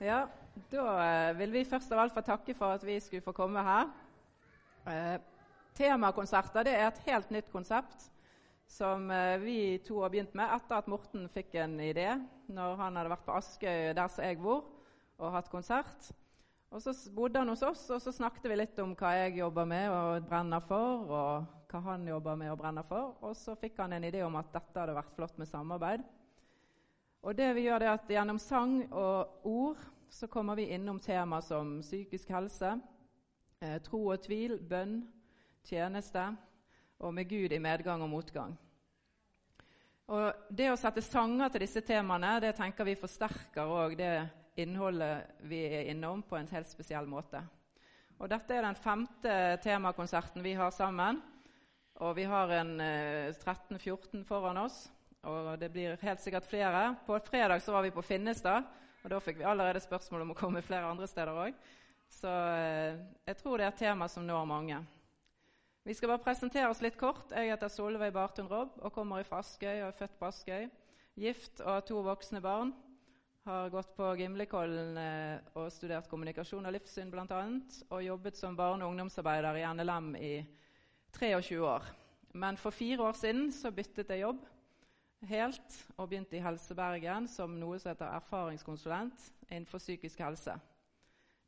Ja, da eh, vil vi først av alt få takke for at vi skulle få komme her. Eh, temakonserter det er et helt nytt konsept som eh, vi to har begynt med etter at Morten fikk en idé når han hadde vært på Askøy, der som jeg bor, og hatt konsert. Og Så bodde han hos oss, og så snakket vi litt om hva jeg jobber med og brenner for, og hva han jobber med og brenner for. Og så fikk han en idé om at dette hadde vært flott med samarbeid. Og det vi gjør det er at Gjennom sang og ord så kommer vi innom tema som psykisk helse, eh, tro og tvil, bønn, tjeneste og med Gud i medgang og motgang. Og Det å sette sanger til disse temaene det tenker vi forsterker også det innholdet vi er innom, på en helt spesiell måte. Og Dette er den femte temakonserten vi har sammen. Og vi har en eh, 13-14 foran oss og det blir helt sikkert flere. På fredag så var vi på Finnestad, og da fikk vi allerede spørsmål om å komme flere andre steder òg. Så eh, jeg tror det er et tema som når mange. Vi skal bare presentere oss litt kort. Jeg heter Solveig Bartun Robb og kommer fra Askøy og er født på Askøy. Gift og har to voksne barn. Har gått på Gimlekollen eh, og studert kommunikasjon og livssyn bl.a. Og jobbet som barne- og ungdomsarbeider i NLM i 23 år. Men for fire år siden så byttet jeg jobb helt og begynte i Helse Bergen som noe som heter erfaringskonsulent innenfor psykisk helse.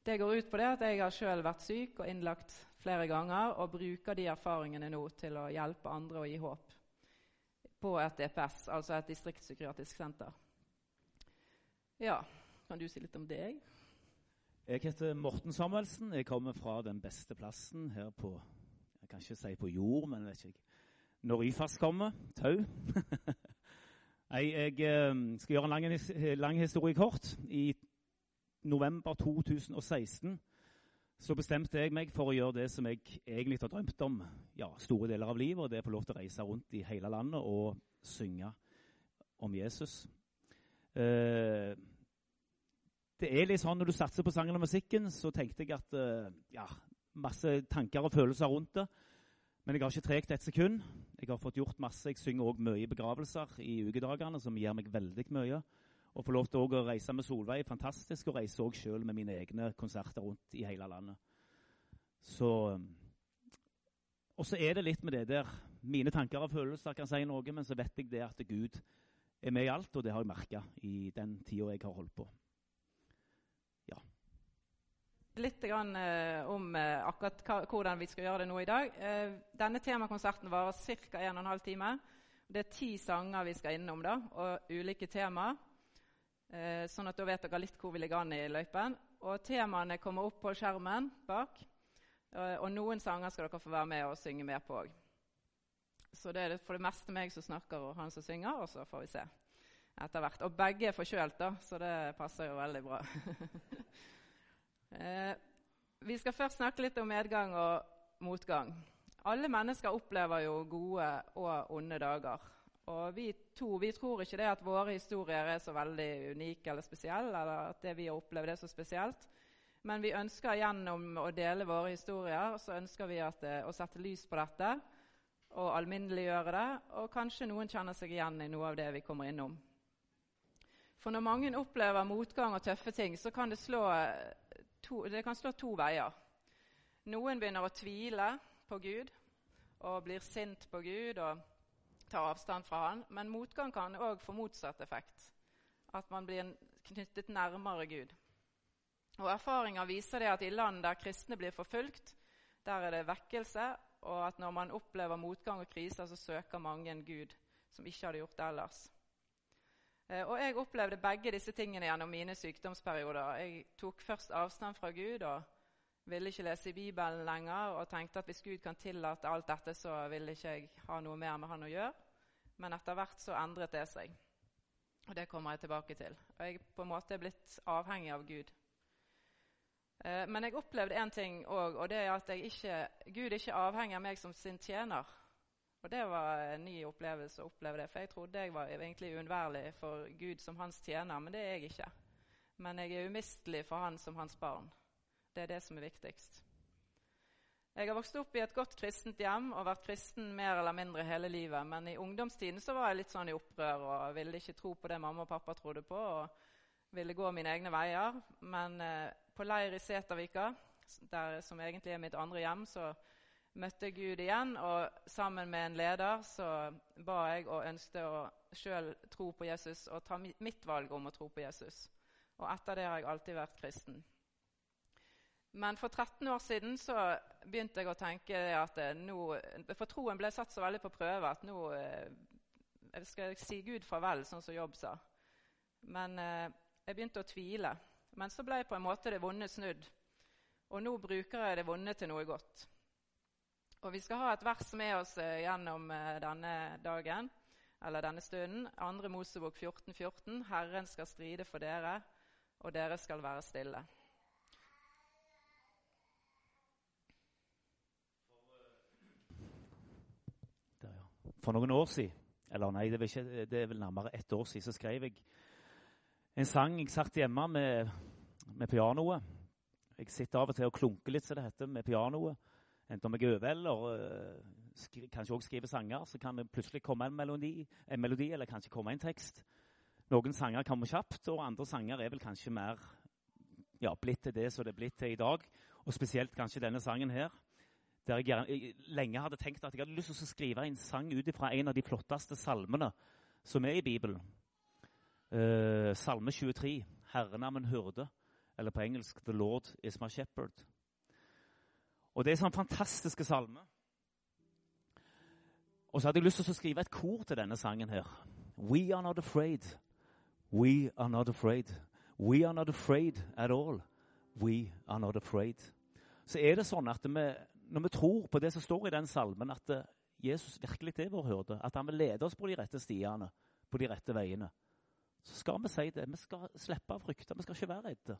Det går ut på det at jeg har selv vært syk og innlagt flere ganger og bruker de erfaringene nå til å hjelpe andre og gi håp på et DPS, altså et distriktspsykiatrisk senter. Ja, kan du si litt om deg? Jeg heter Morten Samuelsen. Jeg kommer fra den beste plassen her på Jeg kan ikke si på jord, men vet ikke når Ryfast kommer. Tau. Nei, jeg eh, skal gjøre en lang, lang, historie kort. I november 2016 så bestemte jeg meg for å gjøre det som jeg egentlig har drømt om ja, store deler av livet, og det er å få lov til å reise rundt i hele landet og synge om Jesus. Eh, det er litt sånn Når du satser på sangen og musikken, så tenkte jeg at eh, ja, masse tanker og følelser rundt det. Men jeg har ikke tregt et sekund. Jeg har fått gjort masse. Jeg synger òg mye i begravelser i ukedagene, som gir meg veldig mye. Å få lov til å reise med Solveig fantastisk, og reise òg sjøl med mine egne konserter rundt i hele landet. Så Og så er det litt med det der Mine tanker og følelser kan si noe, men så vet jeg det at Gud er med i alt, og det har jeg merka i den tida jeg har holdt på. Litt grann, eh, om eh, akkurat hvordan vi skal gjøre det nå i dag. Eh, denne temakonserten varer ca. 1 12 timer. Det er ti sanger vi skal innom, da, og ulike tema. Eh, sånn at da vet dere litt hvor vi ligger an i løypen. Og Temaene kommer opp på skjermen bak. Eh, og noen sanger skal dere få være med og synge med på òg. Så det er for det meste meg som snakker, og han som synger. Og så får vi se etter hvert. Og begge er forkjølt, da, så det passer jo veldig bra. Eh, vi skal først snakke litt om medgang og motgang. Alle mennesker opplever jo gode og onde dager. Og vi to vi tror ikke det at våre historier er så veldig unike eller spesielle, eller at det vi har opplevd, er så spesielt. Men vi ønsker gjennom å dele våre historier så ønsker vi at, eh, å sette lys på dette og alminneliggjøre det. Og kanskje noen kjenner seg igjen i noe av det vi kommer innom. For når mange opplever motgang og tøffe ting, så kan det slå to, det kan slå to veier. Noen begynner å tvile på Gud og blir sint på Gud og tar avstand fra han. Men motgang kan òg få motsatt effekt. At man blir knyttet nærmere Gud. Og Erfaringer viser det at i land der kristne blir forfulgt, der er det vekkelse, og at når man opplever motgang og kriser, så søker mange en Gud som ikke hadde gjort det ellers. Eh, og jeg opplevde begge disse tingene gjennom mine sykdomsperioder. Jeg tok først avstand fra Gud og ville ikke lese i Bibelen lenger og tenkte at hvis Gud kan tillate alt dette, så ville ikke jeg ha noe mer med han å gjøre. Men etter hvert så endret det seg. Og det kommer jeg tilbake til. Og jeg på en måte er blitt avhengig av Gud. Eh, men jeg opplevde én ting òg, og det er at ikke, Gud ikke avhengig av meg som sin tjener. Og Det var en ny opplevelse å oppleve det. For jeg trodde jeg var egentlig uunnværlig for Gud som hans tjener, men det er jeg ikke. Men jeg er umistelig for han som hans barn. Det er det som er viktigst. Jeg har vokst opp i et godt kristent hjem og vært kristen mer eller mindre hele livet. Men i ungdomstiden så var jeg litt sånn i opprør og ville ikke tro på det mamma og pappa trodde på. og ville gå mine egne veier. Men eh, på leir i Setervika, der, som egentlig er mitt andre hjem, så møtte Gud igjen. Og sammen med en leder så ba jeg og ønsket å sjøl tro på Jesus og ta mitt valg om å tro på Jesus. Og etter det har jeg alltid vært kristen. Men for 13 år siden så begynte jeg å tenke at eh, nå, For troen ble satt så veldig på prøve at nå eh, skal jeg si Gud farvel, sånn som Jobb sa. Men eh, jeg begynte å tvile. Men så ble på en måte det vonde snudd. Og nå bruker jeg det vonde til noe godt. Og Vi skal ha et vers med oss gjennom denne dagen, eller denne stunden. 2. Mosebok 14, 14. Herren skal stride for dere, og dere skal være stille. For noen år siden, eller nei, det er, ikke, det er vel nærmere ett år siden, så skrev jeg en sang. Jeg satt hjemme med, med pianoet. Jeg sitter av og til og klunker litt, som det heter, med pianoet. Enten om jeg øver eller uh, skri, kanskje også skriver sanger, så kan det plutselig komme en melodi, en melodi, eller kanskje komme en tekst. Noen sanger kommer kjapt, og andre sanger er vel kanskje mer ja, blitt til det som det er blitt til i dag. Og spesielt kanskje denne sangen her der jeg, jeg, lenge hadde tenkt at jeg hadde lyst til å skrive en sang ut fra en av de flotteste salmene som er i Bibelen. Uh, salme 23, 'Herren er min hyrde', eller på engelsk 'The Lord is my shepherd'. Og Det er sånn fantastiske salme. Og så hadde jeg lyst til å skrive et kor til denne sangen her. We are not afraid. We are not afraid. We are not afraid at all. We are not afraid. Så er det sånn at vi når vi tror på det som står i den salmen, at eh, Jesus virkelig er vår hyrde, at han vil lede oss på de rette stiene, på de rette veiene, så skal vi si det. Vi skal slippe å frykte. Vi skal ikke være redde.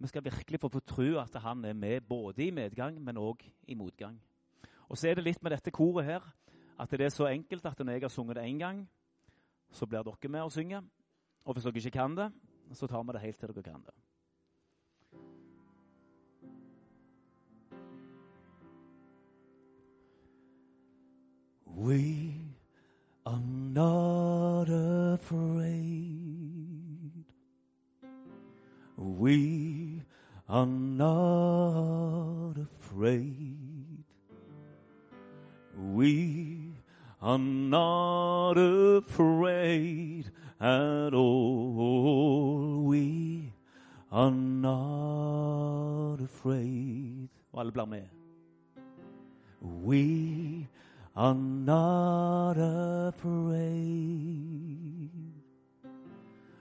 Vi skal virkelig få tro at han er med både i medgang, men òg i motgang. Og så er det litt med dette koret her at det er så enkelt at når jeg har sunget det én gang, så blir dere med og synger. Og hvis dere ikke kan det, så tar vi det helt til dere kan det. We are not afraid. We are not afraid. We are not afraid at all. We are not afraid. We are not afraid.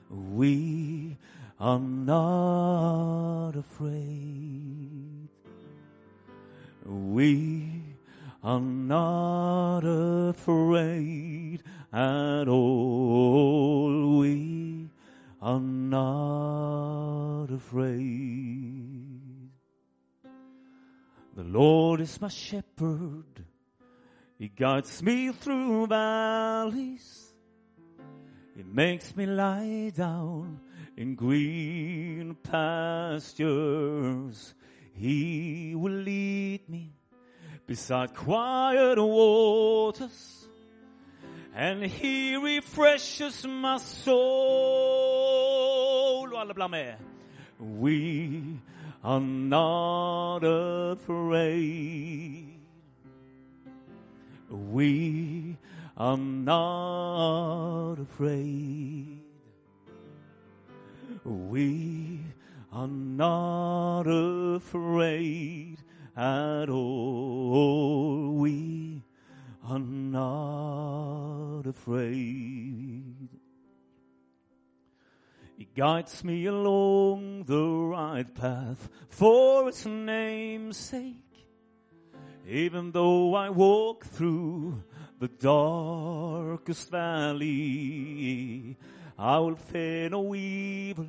We are not afraid. We are not afraid at all. We are not afraid. The Lord is my shepherd. He guides me through valleys. He makes me lie down in green pastures. He will lead me beside quiet waters, and He refreshes my soul. We are not afraid. We are not afraid. We are not afraid at all. We are not afraid. He guides me along the right path for His name's sake. Even though I walk through the darkest valley, I will fear no evil.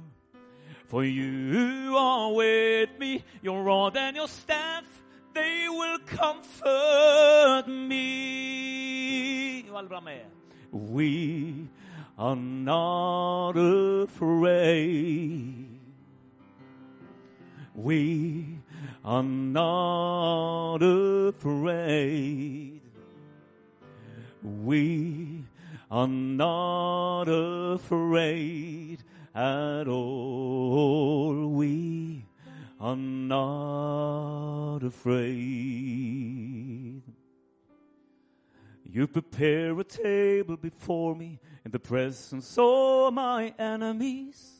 For you are with me, your rod and your staff, they will comfort me. We are not afraid. We are not afraid. We are not afraid at all. We are not afraid. You prepare a table before me in the presence of my enemies.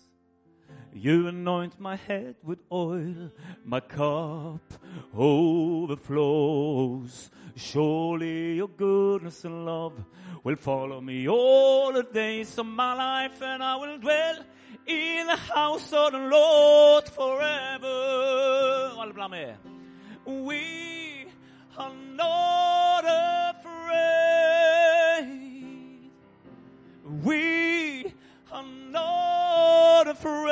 You anoint my head with oil, my cup overflows. Surely your goodness and love will follow me all the days of my life, and I will dwell in the house of the Lord forever. We are not afraid. We are not afraid.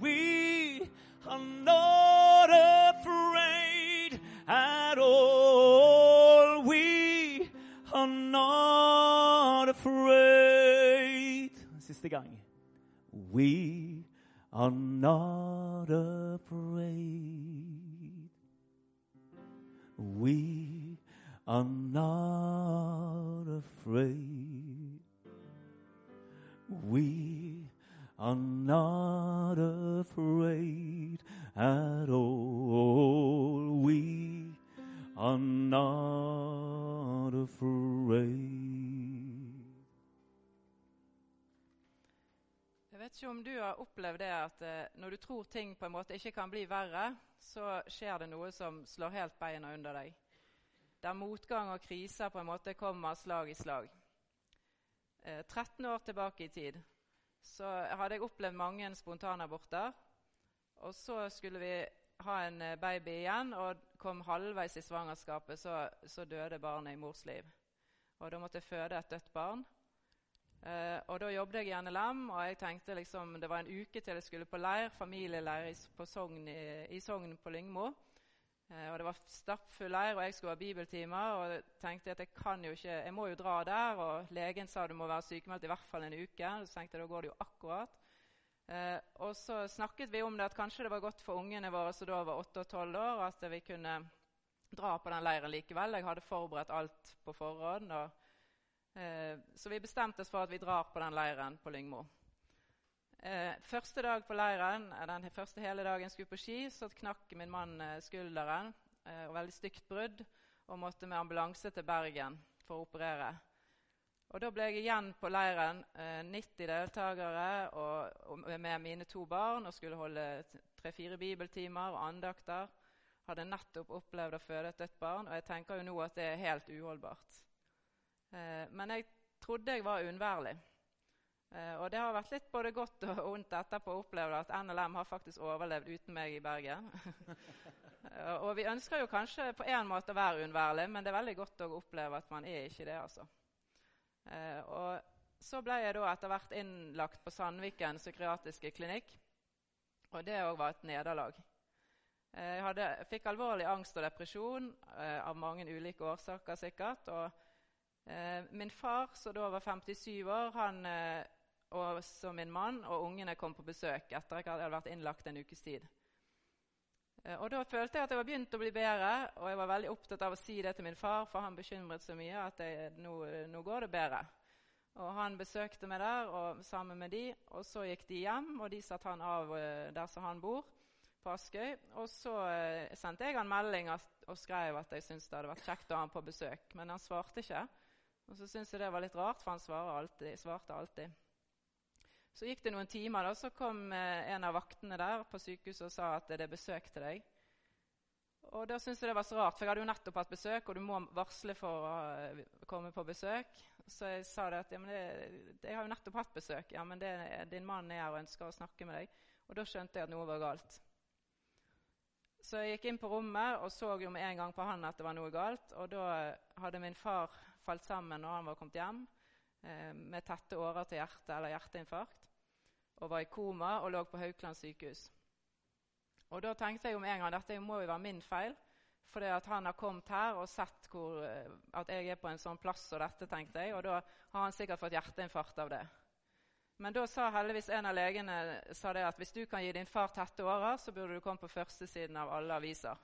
We are not afraid at all. We are not afraid. Siste gang. We are not afraid. We are not afraid. We are not afraid at all. We are not afraid. Jeg vet ikke om du har opplevd det at eh, når du tror ting på en måte ikke kan bli verre, så skjer det noe som slår helt beina under deg. Der motgang og kriser på en måte kommer slag i slag. Eh, 13 år tilbake i tid så hadde jeg opplevd mange spontanaborter. Og så skulle vi ha en eh, baby igjen, og kom halvveis i svangerskapet, så, så døde barnet i mors liv. Og da måtte jeg føde et dødt barn. Eh, og Da jobbet jeg i NLM, og jeg tenkte liksom, det var en uke til jeg skulle på leir, familieleir i, på Sogn, i, i Sogn på Lyngmo. Eh, og Det var stappfull leir, og jeg skulle ha bibeltimer. og tenkte at jeg kan jo ikke, jeg må jo dra der. og Legen sa du må være sykemeldt i hvert fall en uke. Så tenkte jeg da går det jo akkurat. Eh, og så snakket vi om det at kanskje det var godt for ungene våre som da var 8 og 12 år, at vi kunne dra på den leiren likevel. Jeg hadde forberedt alt på forhånd. og Eh, så vi bestemte oss for at vi drar på den leiren på Lyngmo. Eh, første dag på leiren, eh, den første hele dagen skulle på ski, så knakk min mann eh, skulderen. Eh, og Veldig stygt brudd. Og måtte med ambulanse til Bergen for å operere. Og Da ble jeg igjen på leiren, 90 deltakere og, og med mine to barn, og skulle holde tre-fire bibeltimer og andakter. Hadde nettopp opplevd å føde et dødt barn, og jeg tenker jo nå at det er helt uholdbart. Eh, men jeg trodde jeg var uunnværlig. Eh, og det har vært litt både godt og vondt etterpå å oppleve at NLM har faktisk overlevd uten meg i Bergen. Eh, og vi ønsker jo kanskje på en måte å være uunnværlig, men det er veldig godt å oppleve at man er ikke det. altså. og så ble jeg da etter hvert innlagt på Sandviken psykiatriske klinikk. Og det òg var et nederlag. Jeg hadde, fikk alvorlig angst og depresjon av mange ulike årsaker sikkert. og Eh, min far, som da var 57 år, han eh, og så min mann og ungene kom på besøk etter at jeg hadde vært innlagt en ukes tid. Eh, og Da følte jeg at jeg var begynt å bli bedre, og jeg var veldig opptatt av å si det til min far, for han bekymret så mye at jeg, nå, nå, går det bedre. Og Han besøkte meg der og, sammen med de, og så gikk de hjem, og de satte han av eh, der som han bor, på Askøy. Og så eh, sendte jeg han melding og skrev at jeg syntes det hadde vært kjekt å ha han på besøk, men han svarte ikke. Og så syntes jeg det var litt rart, for han alltid, svarte alltid. Så gikk det noen timer, da, så kom eh, en av vaktene der på sykehuset og sa at det er besøk til deg. Og da syntes jeg det var så rart, for jeg hadde jo nettopp hatt besøk, og du må varsle for å uh, komme på besøk. Så jeg sa det at ja, det, jeg har jo nettopp hatt besøk. Ja, men det, din mann er her og ønsker å snakke med deg. Og da skjønte jeg at noe var galt. Så jeg gikk inn på rommet og så jo med en gang på han at det var noe galt. Og da hadde min far falt sammen når han var kommet hjem eh, med tette årer til hjertet eller hjerteinfarkt. Og var i koma og lå på Haukeland sykehus. Og Da tenkte jeg om en gang dette må jo være min feil. For han har kommet her og sett hvor, eh, at jeg er på en sånn plass og dette, tenkte jeg. Og da har han sikkert fått hjerteinfarkt av det. Men da sa heldigvis en av legene at hvis du kan gi din far tette årer, så burde du komme på førstesiden av alle aviser.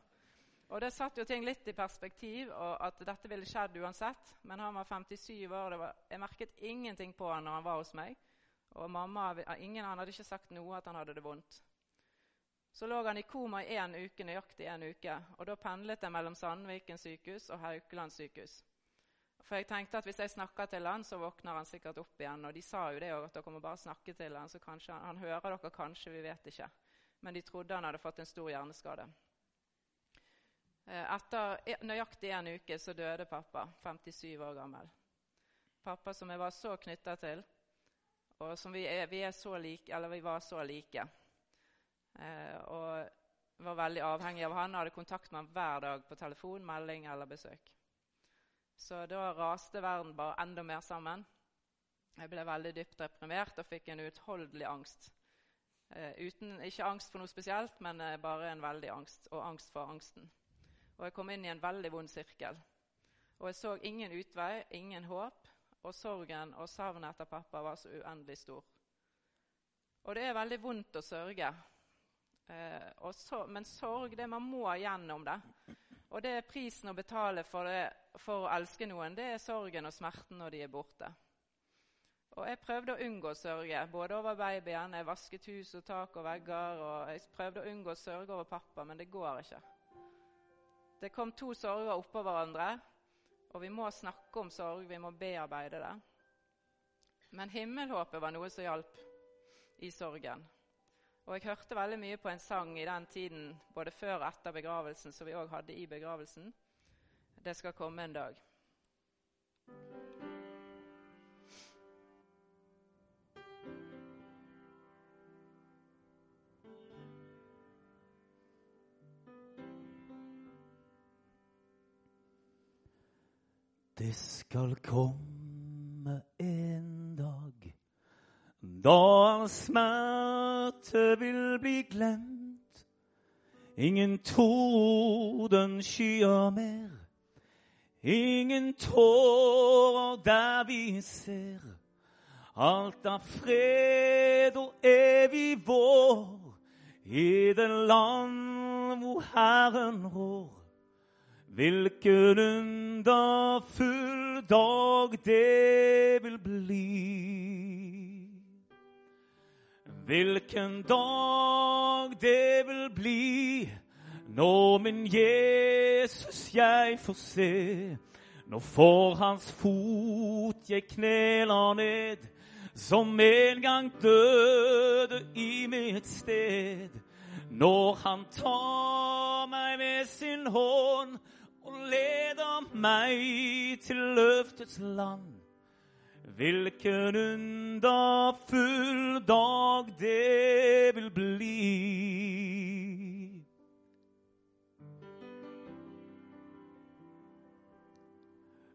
Og Det satte jo ting litt i perspektiv, og at dette ville skjedd uansett. Men han var 57 år, var, jeg merket ingenting på han når han var hos meg. Og mamma, ingen Han hadde ikke sagt noe at han hadde det vondt. Så lå han i koma i én uke, nøyaktig én uke. Og da pendlet jeg mellom Sandviken sykehus og Haukeland sykehus. For jeg tenkte at hvis jeg snakker til han, så våkner han sikkert opp igjen. Og de sa jo det òg, at dere må bare snakke til han, så han, han hører dere kanskje, vi vet ikke. Men de trodde han hadde fått en stor hjerneskade. Eh, etter e, nøyaktig en uke så døde pappa, 57 år gammel. Pappa som jeg var så knytta til, og som vi, er, vi, er så like, eller vi var så like. Eh, og var veldig avhengig av han. Hadde kontakt med han hver dag på telefon, melding eller besøk. Så da raste verden bare enda mer sammen. Jeg ble veldig dypt deprimert og fikk en uutholdelig angst. Eh, uten, ikke angst for noe spesielt, men eh, bare en veldig angst, og angst for angsten. Og jeg kom inn i en veldig vond sirkel. Og jeg så ingen utvei, ingen håp, og sorgen og savnet etter pappa var så uendelig stor. Og det er veldig vondt å sørge. Eh, så, men sorg, det man må gjennom det. Og det er prisen å betale for, det, for, å elske noen. Det er sorgen og smerten når de er borte. Og Jeg prøvde å unngå å sørge, både over babyen. Jeg vasket hus og tak og vegger. og Jeg prøvde å unngå å sørge over pappa, men det går ikke. Det kom to sorger oppå hverandre, og vi må snakke om sorg. Vi må bearbeide det. Men himmelhåpet var noe som hjalp i sorgen. Og jeg hørte veldig mye på en sang i den tiden, både før og etter begravelsen, som vi òg hadde i begravelsen. Det skal komme en dag. Det skal komme en dag da smerte vil bli glemt. Ingen torden skyer mer. Ingen tårer der vi ser. Alt av fred og evig vår i det land hvor Herren rår. Hvilken underfull dag det vil bli. Hvilken dag det vil bli når min Jesus jeg får se. Når for hans fot jeg kneler ned, som en gang døde i mitt sted. Når han tar meg med sin hånd og leder meg til løftets land. Hvilken underfull dag det vil bli.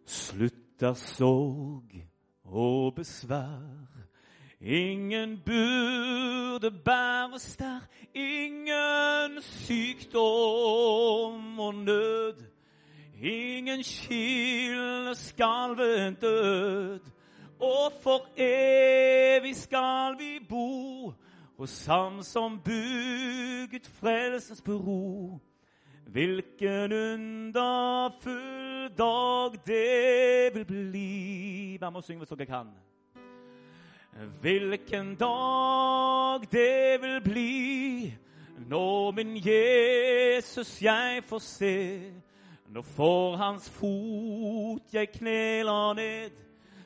Slutter sorg og besvær. Ingen burde bæres der, ingen sykdom og nød. Ingen skille skal ved død og for evig skal vi bo hos Ham som bygget frelsens bro. Hvilken underfull dag det vil bli. Vær med og syng hvis dere kan. Hvilken dag det vil bli når min Jesus jeg får se. Når for hans fot jeg kneler ned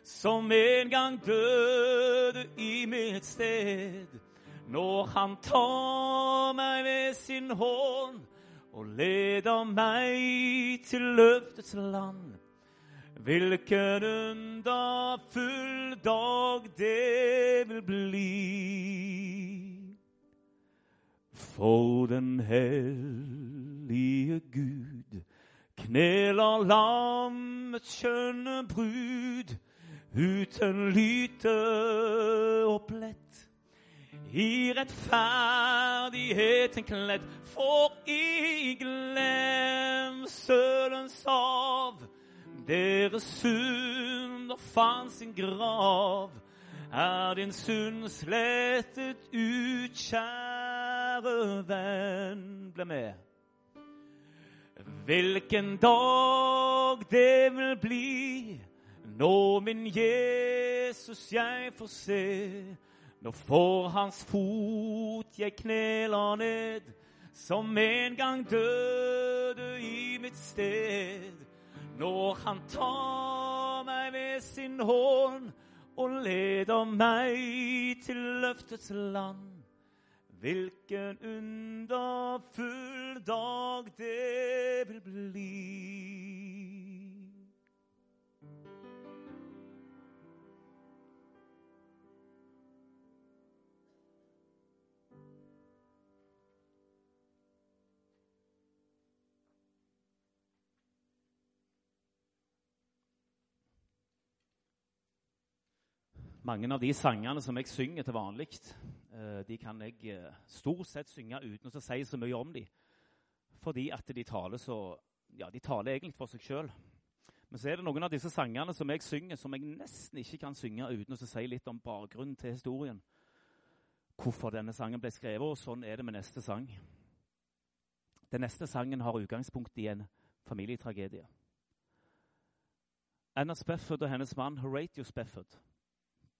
som en gang døde i mitt sted. Når han tar meg ved sin hånd og leder meg til løftets land. Hvilken underfull dag det vil bli. For den hellige Gud kneler lammets skjønne brud uten lyte og plett. I rettferdigheten kledd, for i glemselens av. deres synder fant sin grav. Er din synd slettet ut, kjære venn? Ble med. Hvilken dag det vil bli når min Jesus jeg får se. Når for hans fot jeg kneler ned, som en gang døde i mitt sted. Når han tar meg ved sin hånd og leder meg til løftets land. Hvilken underfull dag det vil bli. Mange av de sangene som jeg synger til vanlig, de kan jeg eh, stort sett synge uten å si så mye om dem. Fordi at de taler så Ja, de taler egentlig for seg sjøl. Men så er det noen av disse sangene som jeg synger, som jeg nesten ikke kan synge uten å si litt om bakgrunnen til historien. Hvorfor denne sangen ble skrevet, og sånn er det med neste sang. Den neste sangen har utgangspunkt i en familietragedie. Anna Spefford og hennes mann Horatio Spefford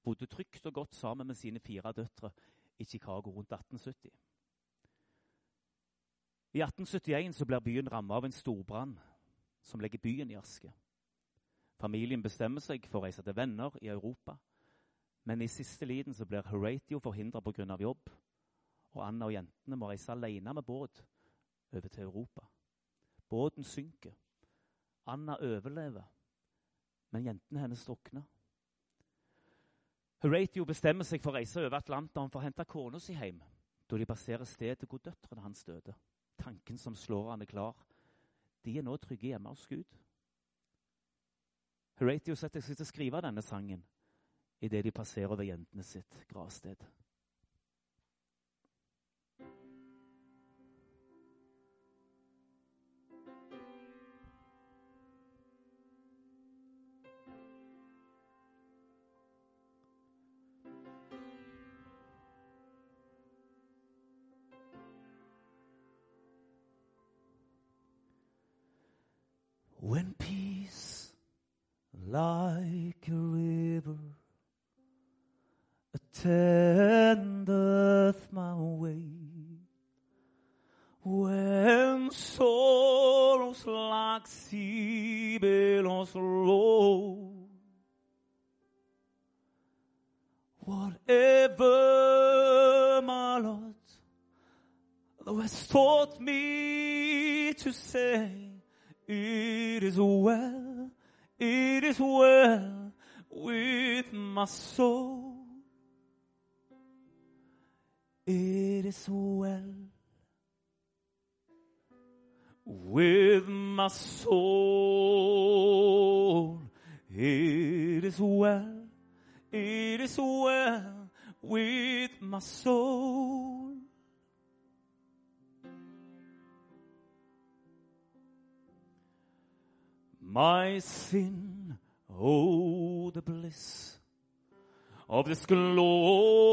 bodde trygt og godt sammen med sine fire døtre i Chicago rundt 1870. I 1871 så blir byen rammet av en storbrann som legger byen i aske. Familien bestemmer seg for å reise til venner i Europa, men i siste liten så blir Horatio forhindra pga. jobb, og Anna og jentene må reise alene med båt over til Europa. Båten synker. Anna overlever, men jentene hennes drukner. Horatio bestemmer seg for å reise over Atlanteren for å hente kona si hjem da de passerer stedet hvor døtrene hans døde. Tanken som slår han er klar. De er nå trygge hjemme hos Gud. Horatio setter seg til å skrive denne sangen idet de passerer over jentene sitt gravsted. Taught me to say. It is well, it is well with my soul. It is well with my soul. It is well, it is well with my soul. My sin. Oh, the bliss of this glorious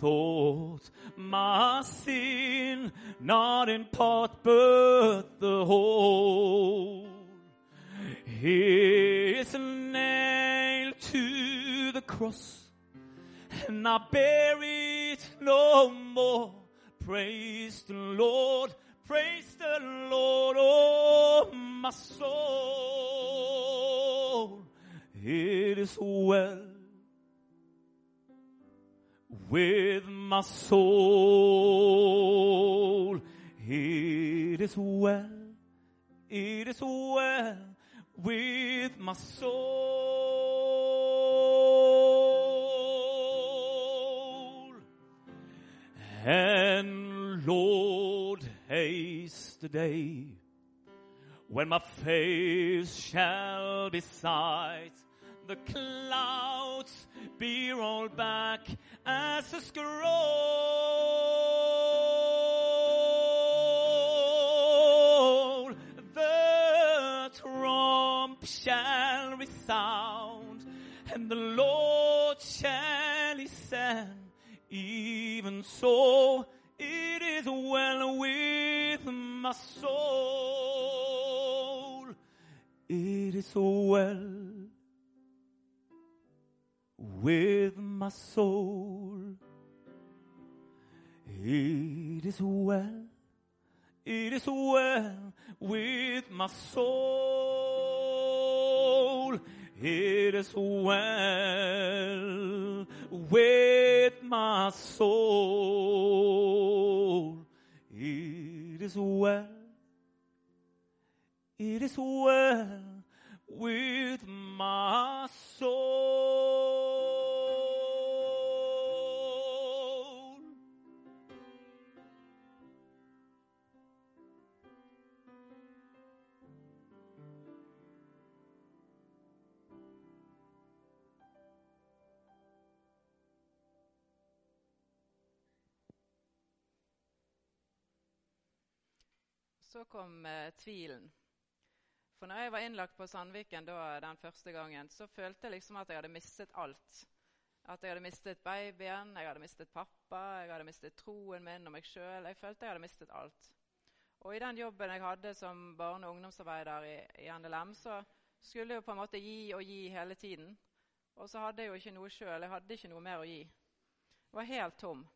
thought. My sin, not in part, but the whole, is nailed to the cross, and I bear it no more. Praise the Lord, praise the Lord, oh my soul. It is well with my soul. It is well, it is well with my soul. And Lord, haste the day when my face shall be sight, the clouds be rolled back as a scroll. The trump shall resound, and the Lord shall descend. Even so, it is well with my soul. It is well with my soul. It is well, it is well with my soul. It is well with my soul. It is well, it is well with my soul. Så kom eh, tvilen. For når jeg var innlagt på Sandviken da, den første gangen, så følte jeg liksom at jeg hadde mistet alt. At jeg hadde mistet babyen, jeg hadde mistet pappa, jeg hadde mistet troen min og meg sjøl. Jeg følte jeg hadde mistet alt. Og i den jobben jeg hadde som barne- og ungdomsarbeider i, i NLM, så skulle jeg jo på en måte gi og gi hele tiden. Og så hadde jeg jo ikke noe sjøl. Jeg hadde ikke noe mer å gi. Jeg var helt tom.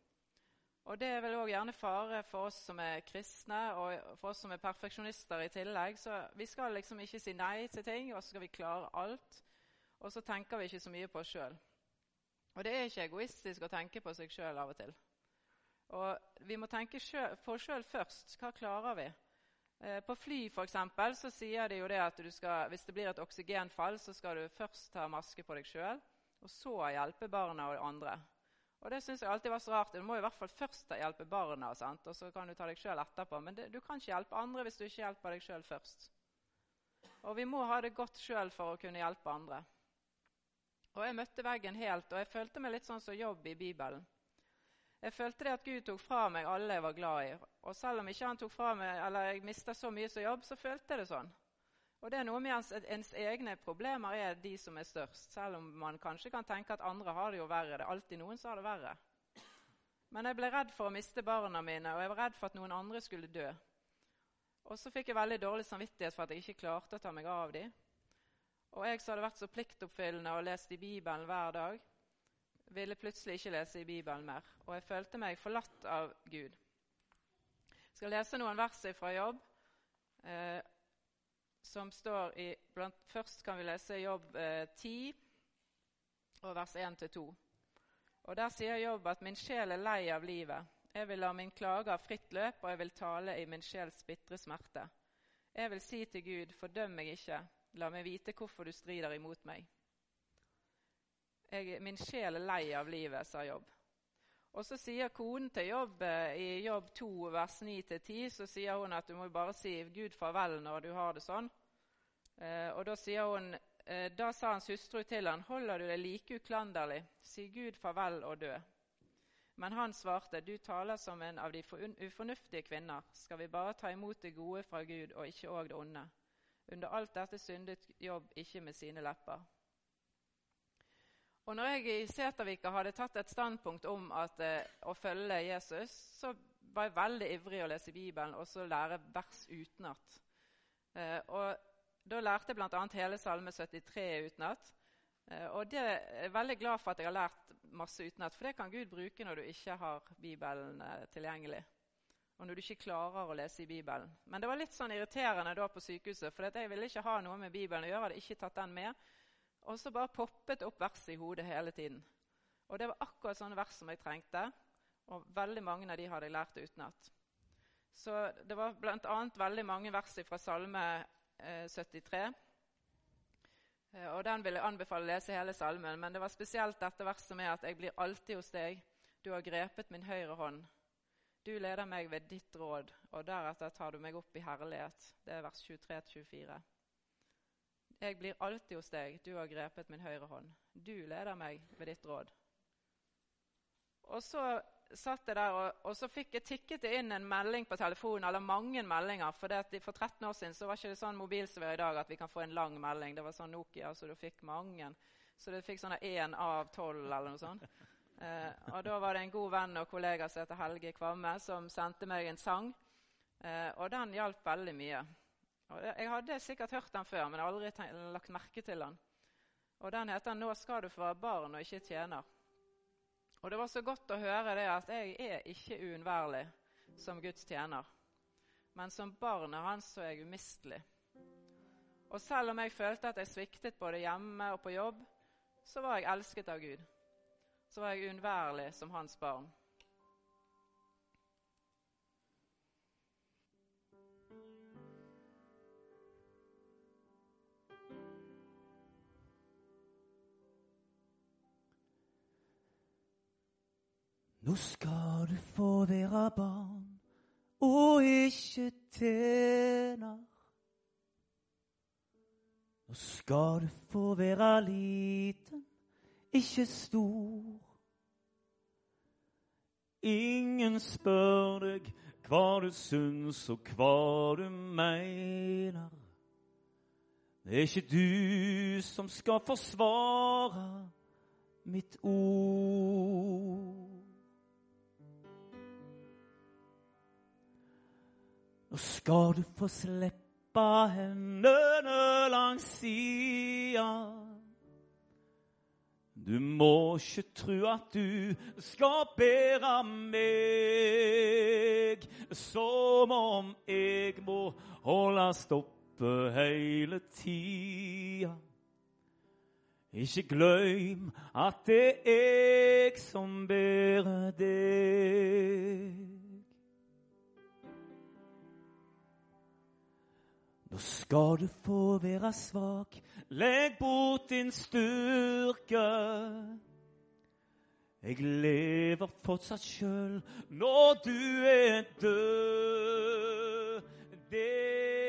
Og det er vel òg gjerne fare for oss som er kristne, og for oss som er perfeksjonister i tillegg. Så vi skal liksom ikke si nei til ting, og så skal vi klare alt. Og så tenker vi ikke så mye på oss sjøl. Og det er ikke egoistisk å tenke på seg sjøl av og til. Og vi må tenke på oss sjøl først. Hva klarer vi? Eh, på fly for eksempel, så sier de jo det at skal, hvis det blir et oksygenfall, så skal du først ta maske på deg sjøl, og så hjelpe barna og andre. Og det syns jeg alltid var så rart. Du må i hvert fall først hjelpe barna, sant? og så kan du ta deg sjøl etterpå. Men det, du kan ikke hjelpe andre hvis du ikke hjelper deg sjøl først. Og vi må ha det godt sjøl for å kunne hjelpe andre. Og jeg møtte veggen helt, og jeg følte meg litt sånn som jobb i Bibelen. Jeg følte det at Gud tok fra meg alle jeg var glad i. Og selv om ikke han tok fra meg, eller jeg mista så mye som jobb, så følte jeg det sånn. Og det er noe med ens, ens, egne problemer er de som er størst. Selv om man kanskje kan tenke at andre har det jo verre. Det er alltid noen som har det verre. Men jeg ble redd for å miste barna mine, og jeg var redd for at noen andre skulle dø. Og så fikk jeg veldig dårlig samvittighet for at jeg ikke klarte å ta meg av dem. Og jeg som hadde vært så pliktoppfyllende og lest i Bibelen hver dag, ville plutselig ikke lese i Bibelen mer. Og jeg følte meg forlatt av Gud. Jeg skal lese noen vers fra Jobb. Eh, som står i blant, Først kan vi lese Jobb eh, 10, og vers 1-2. Og Der sier Jobb at 'min sjel er lei av livet'. 'Jeg vil la min klage ha fritt løp, og jeg vil tale i min sjels bitre smerte'. 'Jeg vil si til Gud, fordøm meg ikke, la meg vite hvorfor du strider imot meg'. Jeg, 'Min sjel er lei av livet', sa Jobb. Og så sier konen til Jobb i Jobb 2, vers 9-10, så sier hun at du må bare si Gud farvel når du har det sånn. Eh, og da sier hun eh, Da sa hans hustru til han, holder du deg like uklanderlig, si Gud farvel og dø. Men han svarte, du taler som en av de ufornuftige kvinner. Skal vi bare ta imot det gode fra Gud og ikke òg det onde? Under alt dette syndet Jobb ikke med sine lepper. Og når jeg i Setervika hadde tatt et standpunkt om at, eh, å følge Jesus, så var jeg veldig ivrig å lese Bibelen og så lære vers utenat. Eh, og da lærte jeg bl.a. hele Salme 73 utenat. Eh, og det er jeg veldig glad for at jeg har lært masse utenat, for det kan Gud bruke når du ikke har Bibelen eh, tilgjengelig. Og når du ikke klarer å lese i Bibelen. Men det var litt sånn irriterende da på sykehuset, for jeg ville ikke ha noe med Bibelen å gjøre. hadde ikke tatt den med. Og så bare poppet opp vers i hodet hele tiden. Og det var akkurat sånne vers som jeg trengte. Og veldig mange av de hadde jeg lært utenat. Så det var bl.a. veldig mange vers fra Salme 73. Eh, og Den vil jeg anbefale å lese hele salmen, men det var spesielt dette verset med at jeg blir alltid hos deg. Du har grepet min høyre hånd. Du leder meg ved ditt råd, og deretter tar du meg opp i herlighet. Det er vers 23-24. Jeg blir alltid hos deg, du har grepet min høyre hånd. Du leder meg ved ditt råd. Og så satt jeg der, og, og, så fikk jeg tikket det inn en melding på telefonen, eller mange meldinger. For, det, for 13 år siden så var ikke det sånn mobil som har i dag, at vi kan få en lang melding. Det var sånn Nokia, så du fikk mange. Så du fikk sånne én av tolv eller noe sånt. Eh, og da var det en god venn og kollega som heter Helge Kvamme, som sendte meg en sang Eh, og den hjalp veldig mye. Jeg hadde sikkert hørt den før, men aldri lagt merke til den. Og Den heter 'Nå skal du få være barn og ikke tjener'. Og Det var så godt å høre det at jeg er ikke uunnværlig som Guds tjener. Men som barnet hans så er jeg umistelig. Og selv om jeg følte at jeg sviktet både hjemme og på jobb, så var jeg elsket av Gud. Så var jeg uunnværlig som hans barn. Nå skal du få være barn og ikke tjener. Nå skal du få være liten, ikke stor. Ingen spør deg hva du syns og hva du mener. Det er ikke du som skal forsvare mitt ord. Nå skal du få slippe hendene langs sida. Du må ikke tru at du skal bære meg som om jeg må holdes oppe hele tida. Ikke glem at det er jeg som bærer deg. Nå skal du få være svak, legg bort din styrke. Jeg lever fortsatt sjøl når du er død. Det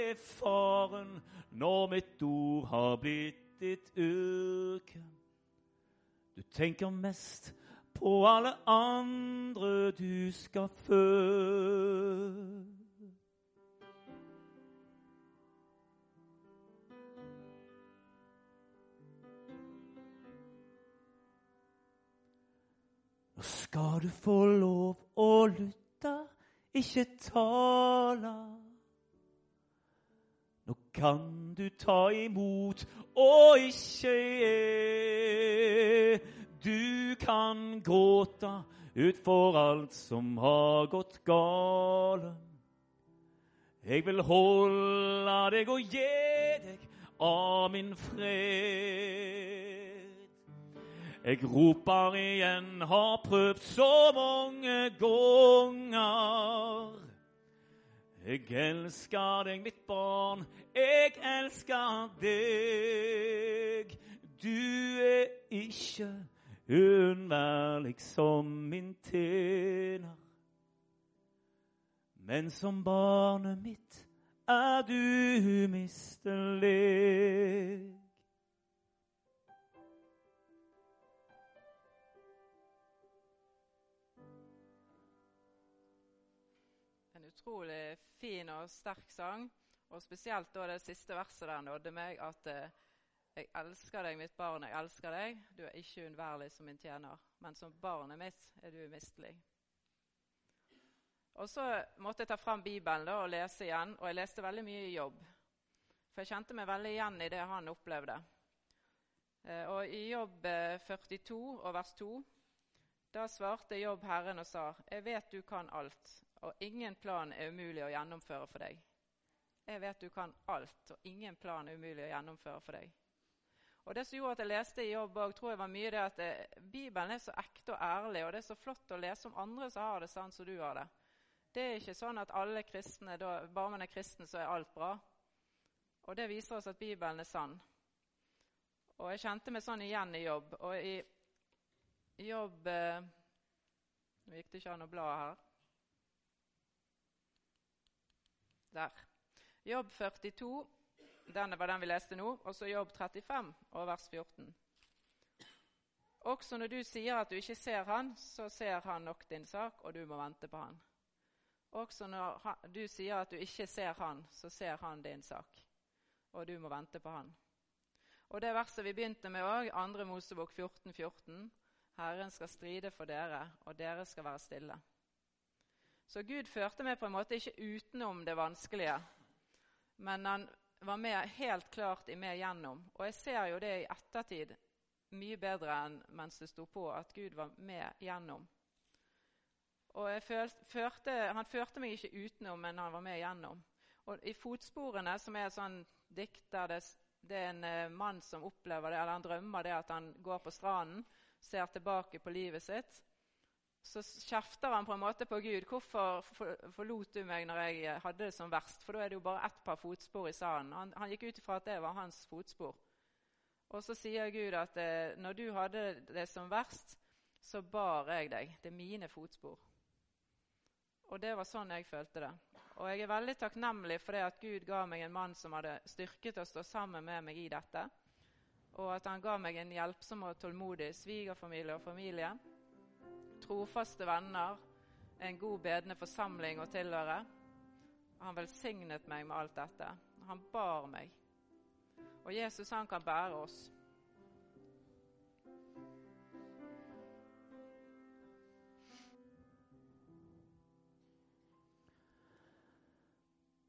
er faren når mitt ord har blitt ditt yrke. Du tenker mest på alle andre du skal fø. Skal du få lov å lytte, ikke tale. Nå kan du ta imot og ikke gi. Du kan gråte utfor alt som har gått gale. Jeg vil holde deg og gi deg av min fred. Jeg roper igjen, har prøvd så mange ganger. Jeg elsker deg, mitt barn, jeg elsker deg. Du er ikke uunnværlig som min tjener. Men som barnet mitt er du umistelig. Utrolig fin og sterk sang. Og spesielt da det siste verset der nådde meg at eh, jeg elsker deg, mitt barn, jeg elsker deg. Du er ikke uunnværlig som min tjener, men som barnet mitt er du umistelig. Og så måtte jeg ta fram Bibelen da, og lese igjen, og jeg leste veldig mye i jobb. For jeg kjente meg veldig igjen i det han opplevde. Eh, og i Jobb eh, 42 og vers 2 da svarte Jobb Herren og sa, Jeg vet du kan alt, og ingen plan er umulig å gjennomføre for deg. Jeg vet du kan alt, og ingen plan er umulig å gjennomføre for deg. Og Det som gjorde at jeg leste i jobb, òg, tror jeg var mye det at det, Bibelen er så ekte og ærlig, og det er så flott å lese om andre som har det sånn som du har det. Det er ikke sånn at alle kristne, da, bare man er kristen, så er alt bra. Og Det viser oss at Bibelen er sann. Og Jeg kjente meg sånn igjen i jobb. Og i jobb eh, Nå gikk det ikke an å bla her. Der. Jobb 42, denne var den vi leste nå, og så Jobb 35 og vers 14. Også når du sier at du ikke ser han, så ser han nok din sak, og du må vente på han. Også når du sier at du ikke ser han, så ser han din sak, og du må vente på han. Og det verset vi begynte med òg, 2. Mosebok 14, 14. Herren skal stride for dere, og dere skal være stille. Så Gud førte meg på en måte ikke utenom det vanskelige, men han var med helt klart i meg gjennom. Og jeg ser jo det i ettertid mye bedre enn mens det sto på, at Gud var med gjennom. Og førte, Han førte meg ikke utenom, men han var med gjennom. Og I fotsporene, som er et sånn dikt der det, det, er en uh, mann som opplever det, eller han drømmer det at han går på stranden, ser tilbake på livet sitt, så kjefter han på en måte på Gud. 'Hvorfor forlot du meg når jeg hadde det som verst?' For da er det jo bare ett par fotspor i sanden. Han, han gikk ut ifra at det var hans fotspor. Og så sier Gud at eh, når du hadde det som verst, så bar jeg deg. Det er mine fotspor. Og det var sånn jeg følte det. Og jeg er veldig takknemlig for det at Gud ga meg en mann som hadde styrket å stå sammen med meg i dette. Og at han ga meg en hjelpsom og tålmodig svigerfamilie og familie trofaste venner, en god bedende forsamling å tilhøre. Han velsignet meg med alt dette. Han bar meg. Og Jesus, han kan bære oss.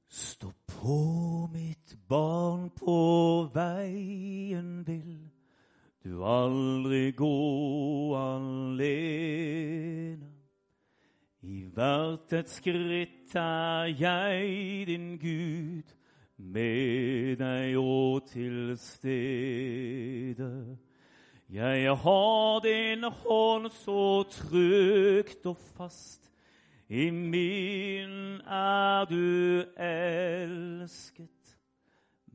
Stå på, mitt barn, på veien vil du aldri gå alene. I hvert et skritt er jeg din Gud, med deg og til stede. Jeg har din hånd så trygt og fast, i min er du elsket.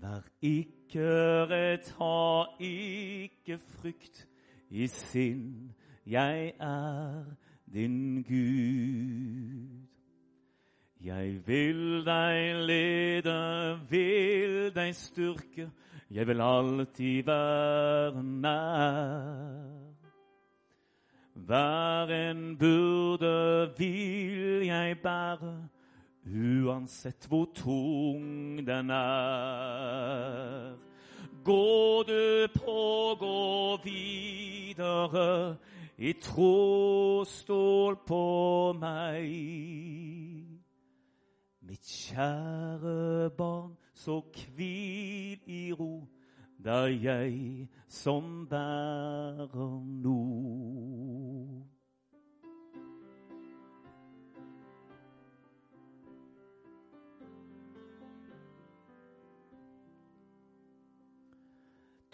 Vær ikke redd, ha ikke frykt i sinn, jeg er din Gud. Jeg vil deg lede, vil deg styrke, jeg vil alltid være nær. Hver en burde vil jeg bære, uansett hvor tung den er. Gå du på, gå videre, i tro stål på meg. Mitt kjære barn, så hvil i ro, det er jeg som bærer nå.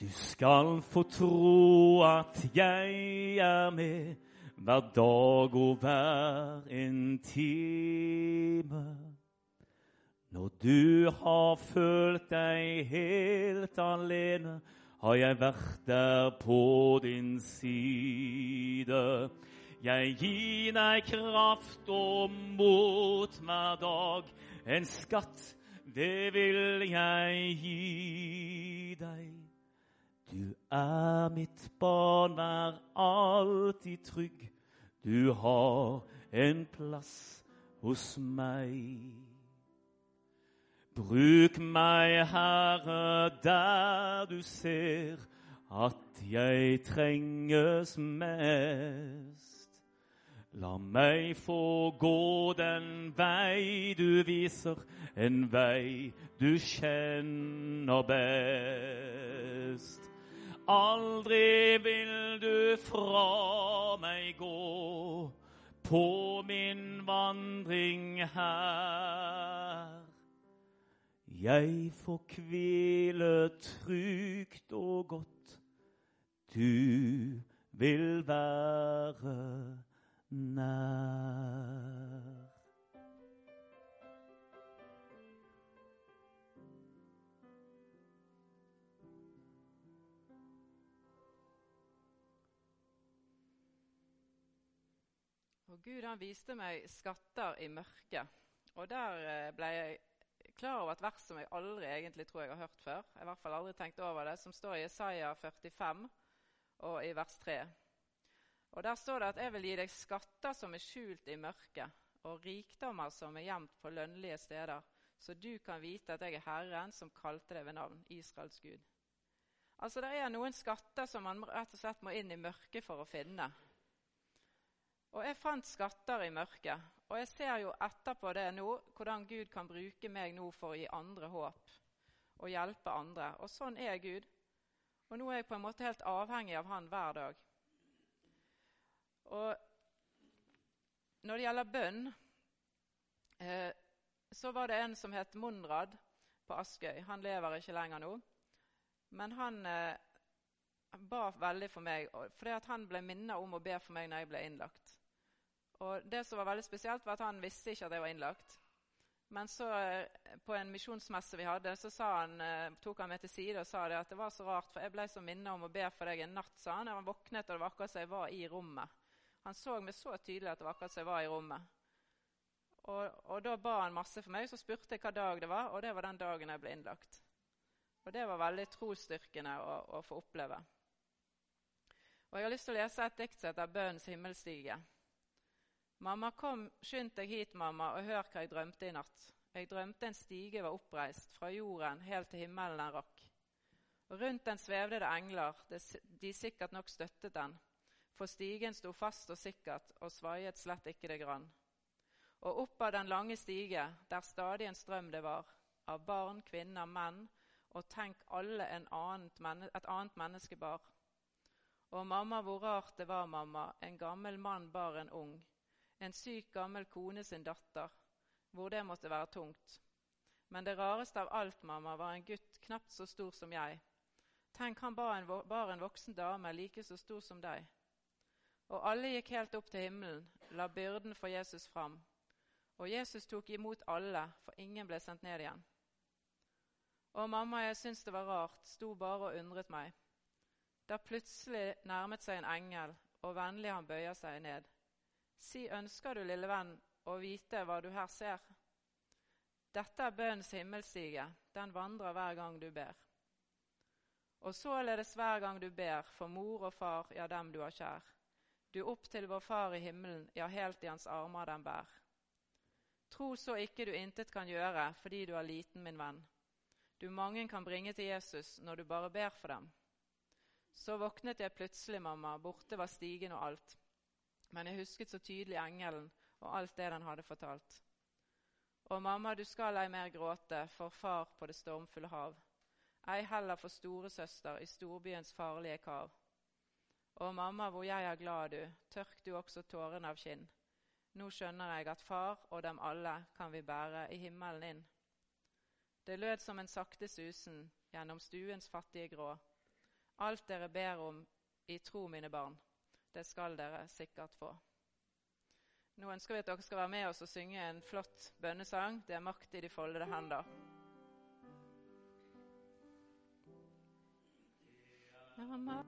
Du skal få tro at jeg er med hver dag og hver en time. Når du har følt deg helt alene, har jeg vært der på din side. Jeg gir deg kraft og mot hver dag. En skatt, det vil jeg gi deg. Du er mitt barn, vær alltid trygg. Du har en plass hos meg. Bruk meg, Herre, der du ser at jeg trenges mest. La meg få gå den vei du viser, en vei du kjenner best. Aldri vil du fra meg gå på min vandring her. Jeg får hvile trygt og godt. Du vil være nær. Gud han viste meg skatter i mørket. Og der eh, ble jeg klar over et vers som jeg aldri egentlig tror jeg har hørt før. Jeg har i hvert fall aldri tenkt over det, Som står i Isaiah 45 og i vers 3. Og Der står det at 'jeg vil gi deg skatter som er skjult i mørket', og rikdommer som er gjemt på lønnlige steder, så du kan vite at jeg er Herren som kalte deg ved navn, Israels Gud. Altså Det er noen skatter som man rett og slett må inn i mørket for å finne. Og jeg fant skatter i mørket. Og jeg ser jo etterpå det nå, hvordan Gud kan bruke meg nå for å gi andre håp og hjelpe andre. Og sånn er Gud. Og nå er jeg på en måte helt avhengig av Han hver dag. Og når det gjelder bønn, eh, så var det en som het Monrad på Askøy. Han lever ikke lenger nå. Men han eh, ba veldig for meg, fordi han ble minnet om å be for meg når jeg ble innlagt. Og Det som var veldig spesielt, var at han visste ikke at jeg var innlagt. Men så eh, på en misjonsmesse vi hadde, så han, eh, tok han meg til side og sa det at det var så rart, for jeg ble så minnet om å be for deg en natt, sa han. Jeg våknet, og det var akkurat som jeg var i rommet. Han så meg så tydelig at det var akkurat som jeg var i rommet. Og, og, Da ba han masse for meg. Så spurte jeg hva dag det var, og det var den dagen jeg ble innlagt. Og Det var veldig trosstyrkende å, å få oppleve. Og Jeg har lyst til å lese et dikt som heter 'Bønnens himmelstige'. Mamma, kom, skynd deg hit, mamma, og hør hva jeg drømte i natt. Jeg drømte en stige var oppreist, fra jorden helt til himmelen den rakk. Og Rundt den svevde det engler, de sikkert nok støttet den, for stigen sto fast og sikkert og svaiet slett ikke det grann. Og opp av den lange stige, der stadig en strøm det var, av barn, kvinner, menn, og tenk alle annet, et annet menneske bar. Og mamma, hvor rart det var, mamma, en gammel mann bar en ung, en syk gammel kone sin datter, hvor det måtte være tungt. Men det rareste av alt, mamma, var en gutt knapt så stor som jeg. Tenk, han bar en, bar en voksen dame like så stor som deg. Og alle gikk helt opp til himmelen, la byrden for Jesus fram. Og Jesus tok imot alle, for ingen ble sendt ned igjen. Og mamma, jeg syntes det var rart, sto bare og undret meg. Da plutselig nærmet seg en engel, og vennlig han bøyer seg ned. Si, ønsker du, lille venn, å vite hva du her ser? Dette er bønnens himmelstige, den vandrer hver gang du ber. Og således hver gang du ber for mor og far, ja, dem du har kjær. Du opp til vår Far i himmelen, ja, helt i hans armer den bær. Tro så ikke du intet kan gjøre fordi du er liten, min venn. Du mange kan bringe til Jesus når du bare ber for dem. Så våknet jeg plutselig, mamma, borte var stigen og alt. Men jeg husket så tydelig engelen og alt det den hadde fortalt. Og mamma, du skal ei mer gråte for far på det stormfulle hav, ei heller for storesøster i storbyens farlige kav. Å mamma, hvor jeg er glad du, tørk du også tårene av kinn. Nå skjønner jeg at far og dem alle kan vi bære i himmelen inn. Det lød som en sakte susen gjennom stuens fattige grå. Alt dere ber om i tro, mine barn, det skal dere sikkert få. Nå ønsker vi at dere skal være med oss og synge en flott bønnesang. Det er makt i de foldede hender. Ja,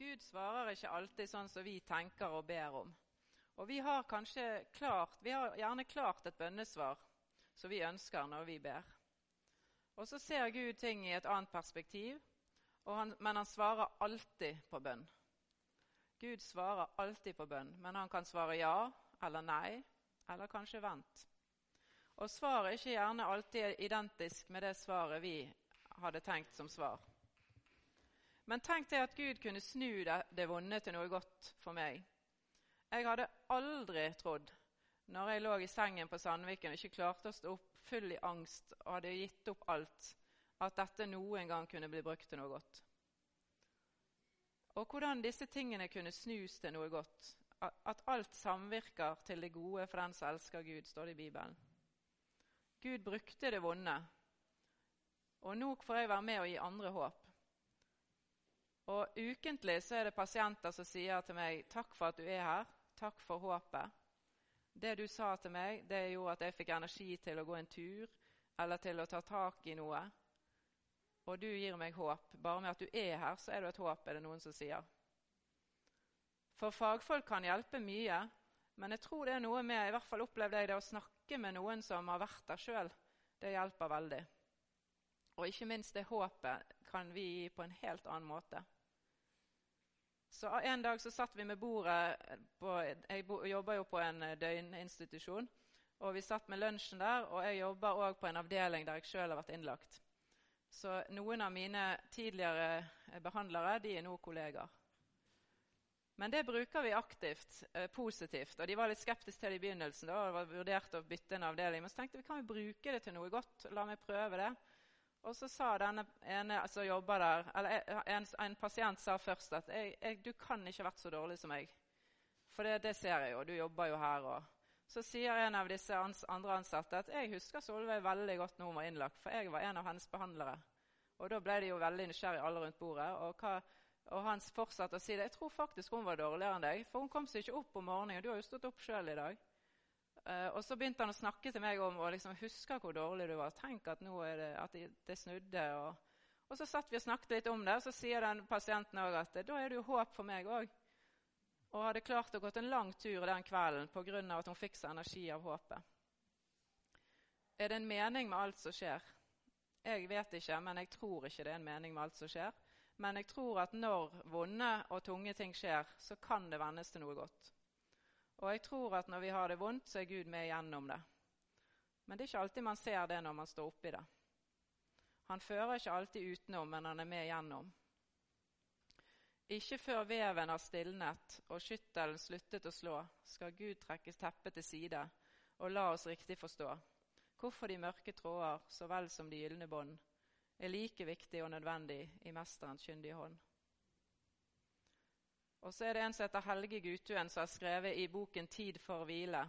Gud svarer ikke alltid sånn som vi tenker og ber om. Og vi har kanskje klart, vi har gjerne klart et bønnesvar som vi ønsker når vi ber. Og så ser Gud ting i et annet perspektiv, han, men han svarer alltid på bønn. Gud svarer alltid på bønn, men han kan svare ja eller nei, eller kanskje vent. Og svaret er ikke gjerne alltid identisk med det svaret vi hadde tenkt som svar. Men tenk deg at Gud kunne snu det, det vonde til noe godt for meg. Jeg hadde aldri trodd, når jeg lå i sengen på Sandviken og ikke klarte å stå opp full i angst og hadde gitt opp alt, at dette noen gang kunne bli brukt til noe godt. Og hvordan disse tingene kunne snus til noe godt. At alt samvirker til det gode for den som elsker Gud, står det i Bibelen. Gud brukte det vonde, og nå får jeg være med og gi andre håp. Og Ukentlig så er det pasienter som sier til meg 'Takk for at du er her. Takk for håpet. Det du sa til meg, det gjorde at jeg fikk energi til å gå en tur eller til å ta tak i noe. Og du gir meg håp. Bare med at du er her, så er du et håp, er det noen som sier. For fagfolk kan hjelpe mye, men jeg tror det er noe med i hvert fall opplevde jeg det å snakke med noen som har vært der sjøl. Det hjelper veldig. Og ikke minst det håpet kan vi gi på en helt annen måte. Så En dag så satt vi med bordet på, Jeg jobber jo på en eh, døgninstitusjon. og Vi satt med lunsjen der, og jeg jobber òg på en avdeling der jeg sjøl har vært innlagt. Så noen av mine tidligere eh, behandlere de er nå kollegaer. Men det bruker vi aktivt, eh, positivt. Og De var litt skeptiske til det i begynnelsen. da, og var vurdert å bytte en avdeling. Men så tenkte vi kan vi bruke det til noe godt. La meg prøve det. Og så sa denne ene som jobba der, eller en, en pasient sa først at jeg, jeg, 'du kan ikke ha vært så dårlig som meg'. For det, det, ser jeg jo, du jobber jo her. Og. Så sier en av disse ans, andre ansatte at 'jeg husker Solveig veldig godt når hun var innlagt', for jeg var en av hennes behandlere. Og da ble de jo veldig nysgjerrige alle rundt bordet. Og, hva, og han fortsatte å si det. 'Jeg tror faktisk hun var dårligere enn deg, for hun kom seg ikke opp om morgenen.' og 'Du har jo stått opp sjøl i dag.' Uh, og Så begynte han å snakke til meg om å liksom, huske hvor dårlig du var. Tenk at, nå er det, at det, snudde. Og, og, Så satt vi og snakket litt om det, og så sier den pasienten også at da er det jo håp for meg òg. Og hadde klart å gått en lang tur den kvelden pga. at hun fikk seg energi av håpet. Er det en mening med alt som skjer? Jeg vet ikke, men jeg tror ikke det er en mening med alt som skjer. Men jeg tror at når vonde og tunge ting skjer, så kan det vendes til noe godt. Og jeg tror at når vi har det vondt, så er Gud med igjennom det. Men det er ikke alltid man ser det når man står oppi det. Han fører ikke alltid utenom, men han er med igjennom. Ikke før veven har stilnet og skyttelen sluttet å slå, skal Gud trekke teppet til side og la oss riktig forstå hvorfor de mørke tråder så vel som de gylne bånd er like viktig og nødvendig i Mesterens kyndige hånd. Og så er det en som heter Helge Gutuen, som har skrevet i boken 'Tid for hvile'.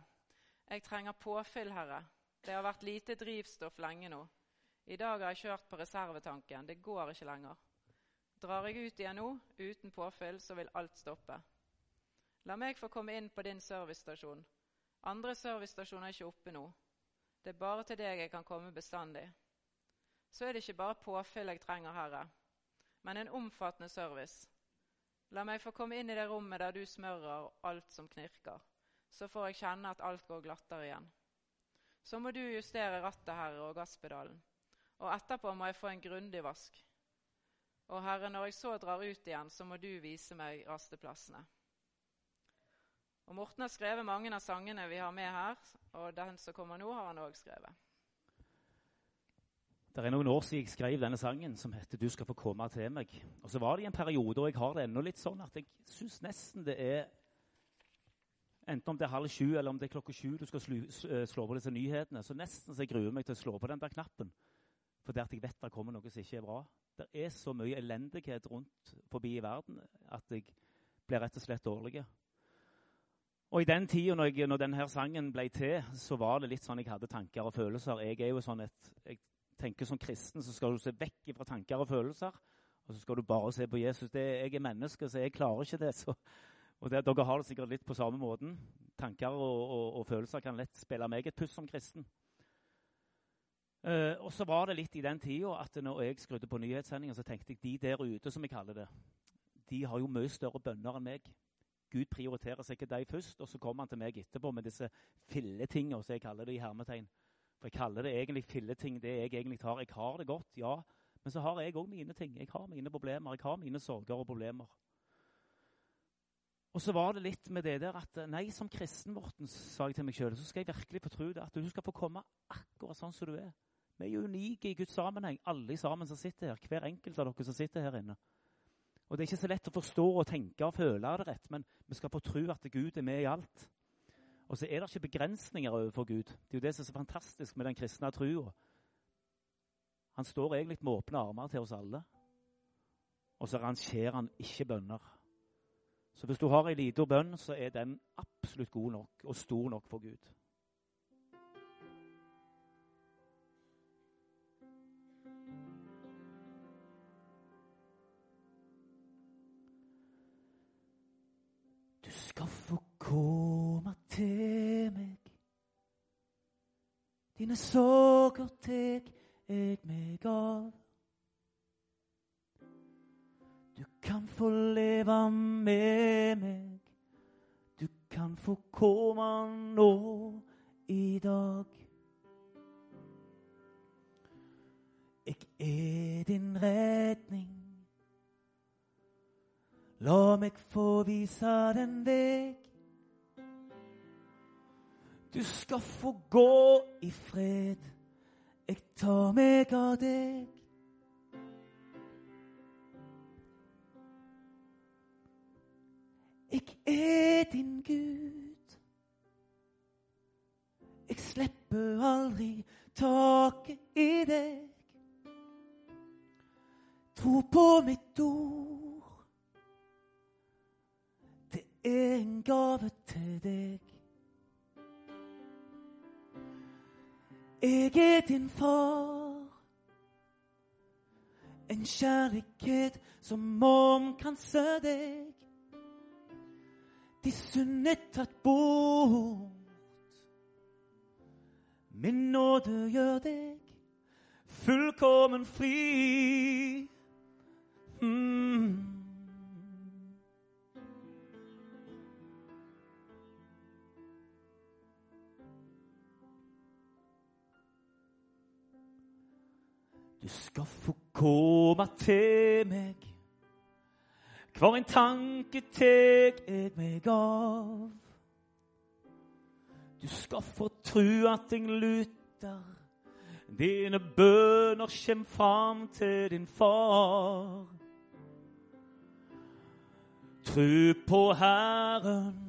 Jeg trenger påfyll, Herre. Det har vært lite drivstoff lenge nå. I dag har jeg kjørt på reservetanken. Det går ikke lenger. Drar jeg ut igjen nå uten påfyll, så vil alt stoppe. La meg få komme inn på din servicestasjon. Andre servicestasjoner er ikke oppe nå. Det er bare til deg jeg kan komme bestandig. Så er det ikke bare påfyll jeg trenger, Herre, men en omfattende service. La meg få komme inn i det rommet der du smører alt som knirker. Så får jeg kjenne at alt går glattere igjen. Så må du justere rattet, Herre, og gasspedalen. Og etterpå må jeg få en grundig vask. Og Herre, når jeg så drar ut igjen, så må du vise meg rasteplassene. Og Morten har skrevet mange av sangene vi har med her, og den som kommer nå, har han òg skrevet. Det er noen år siden jeg skrev denne sangen som heter 'Du skal få komme til meg'. Og så var det en periode, og jeg har det ennå litt sånn, at jeg syns nesten det er Enten om det er halv sju eller om det er klokka sju du skal slå, eh, slå på disse nyhetene, så nesten så jeg gruer meg til å slå på den der knappen. For det at jeg vet det kommer noe som ikke er bra. Det er så mye elendighet rundt forbi i verden at jeg blir rett og slett dårlig. Og I den tida når, når denne sangen ble til, så var det litt sånn jeg hadde tanker og følelser. Jeg er jo sånn et, jeg tenker som kristen, så skal du se vekk fra tanker og følelser. Og så skal du bare se på Jesus. Det, jeg er menneske, så jeg klarer ikke det. Så, og det, Dere har det sikkert litt på samme måten. Tanker og, og, og følelser kan lett spille meg et puss som kristen. Uh, og så var det litt i den tida at når jeg skrudde på nyhetssendinga, så tenkte jeg de der ute, som jeg kaller det, de har jo mye større bønner enn meg. Gud prioriterer seg ikke de først, og så kommer han til meg etterpå med disse filletinga, som jeg kaller det i hermetegn. For jeg kaller det egentlig filleting, det jeg egentlig tar. Jeg har det godt, ja, men så har jeg òg mine ting. Jeg har mine problemer, jeg har mine sorger og problemer. Og så var det litt med det der at nei, som kristen, Morten, sa jeg til meg sjøl, så skal jeg virkelig få tro det. At du skal få komme akkurat sånn som du er. Vi er unike i Guds sammenheng, alle sammen som sitter her. Hver enkelt av dere som sitter her inne. Og Det er ikke så lett å forstå og tenke og føle det rett, men vi skal få tro at Gud er med i alt. Og så er det ikke begrensninger overfor Gud. Det er jo det som er så fantastisk med den kristne trua. Han står egentlig med åpne armer til oss alle. Og så rangerer han ikke bønner. Så hvis du har ei lita bønn, så er den absolutt god nok og stor nok for Gud. Du skal få komme til meg. Dine sorger tek jeg meg av. Du kan få leve med meg. Du kan få komme nå i dag. Jeg er din redning. La meg få vise den veg. Du skal få gå i fred. Jeg tar meg av deg. Jeg er din Gud. Jeg slipper aldri taket i deg. Tro på mitt ord Det er en gave til deg. Jeg er din far. En kjærlighet som omkranser deg. De sunne tatt bort. Min nåde gjør deg fullkommen fri. Mm. Du skal få komme til meg. Hver en tanke tek jeg meg av. Du skal få tru at jeg lytter. Dine bønner kjem fram til din far. Tru på Herren.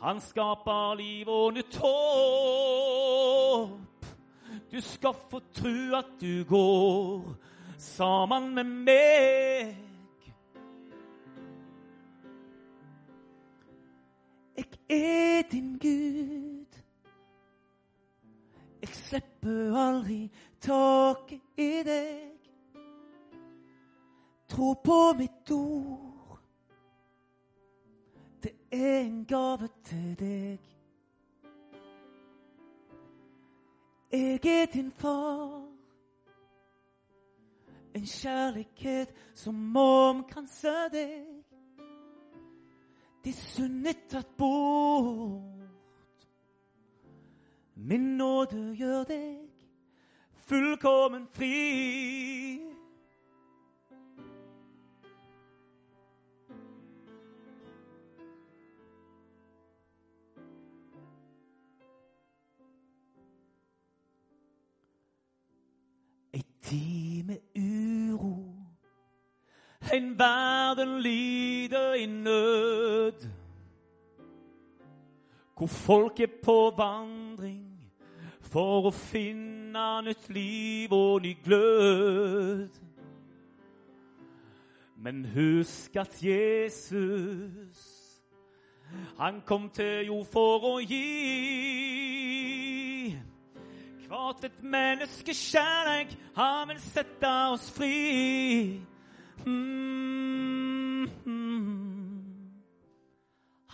Han skaper liv og nytt håp. Du skal få tru at du går sammen med meg. Jeg er din Gud. Jeg slipper aldri taket i deg. Tro på mitt ord. Det er en gave til deg. Jeg er din far. En kjærlighet som omkranser deg. De synd er tatt bort. Min nåde gjør deg fullkommen fri. Tid med uro. En verden lider i nød. Hvor folk er på vandring for å finne nytt liv og ny glød. Men husk at Jesus, han kom til jord for å gi Hvert et menneske kjærleik, han vil sette oss fri. Mm.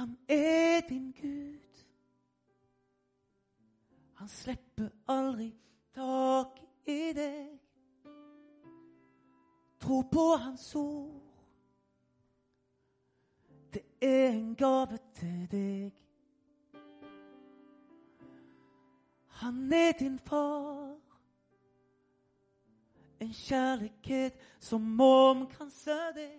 Han er din Gud. Han slipper aldri tak i deg. Tro på Hans ord. Det er en gave til deg. Han er din far. En kjærlighet som omkranser deg.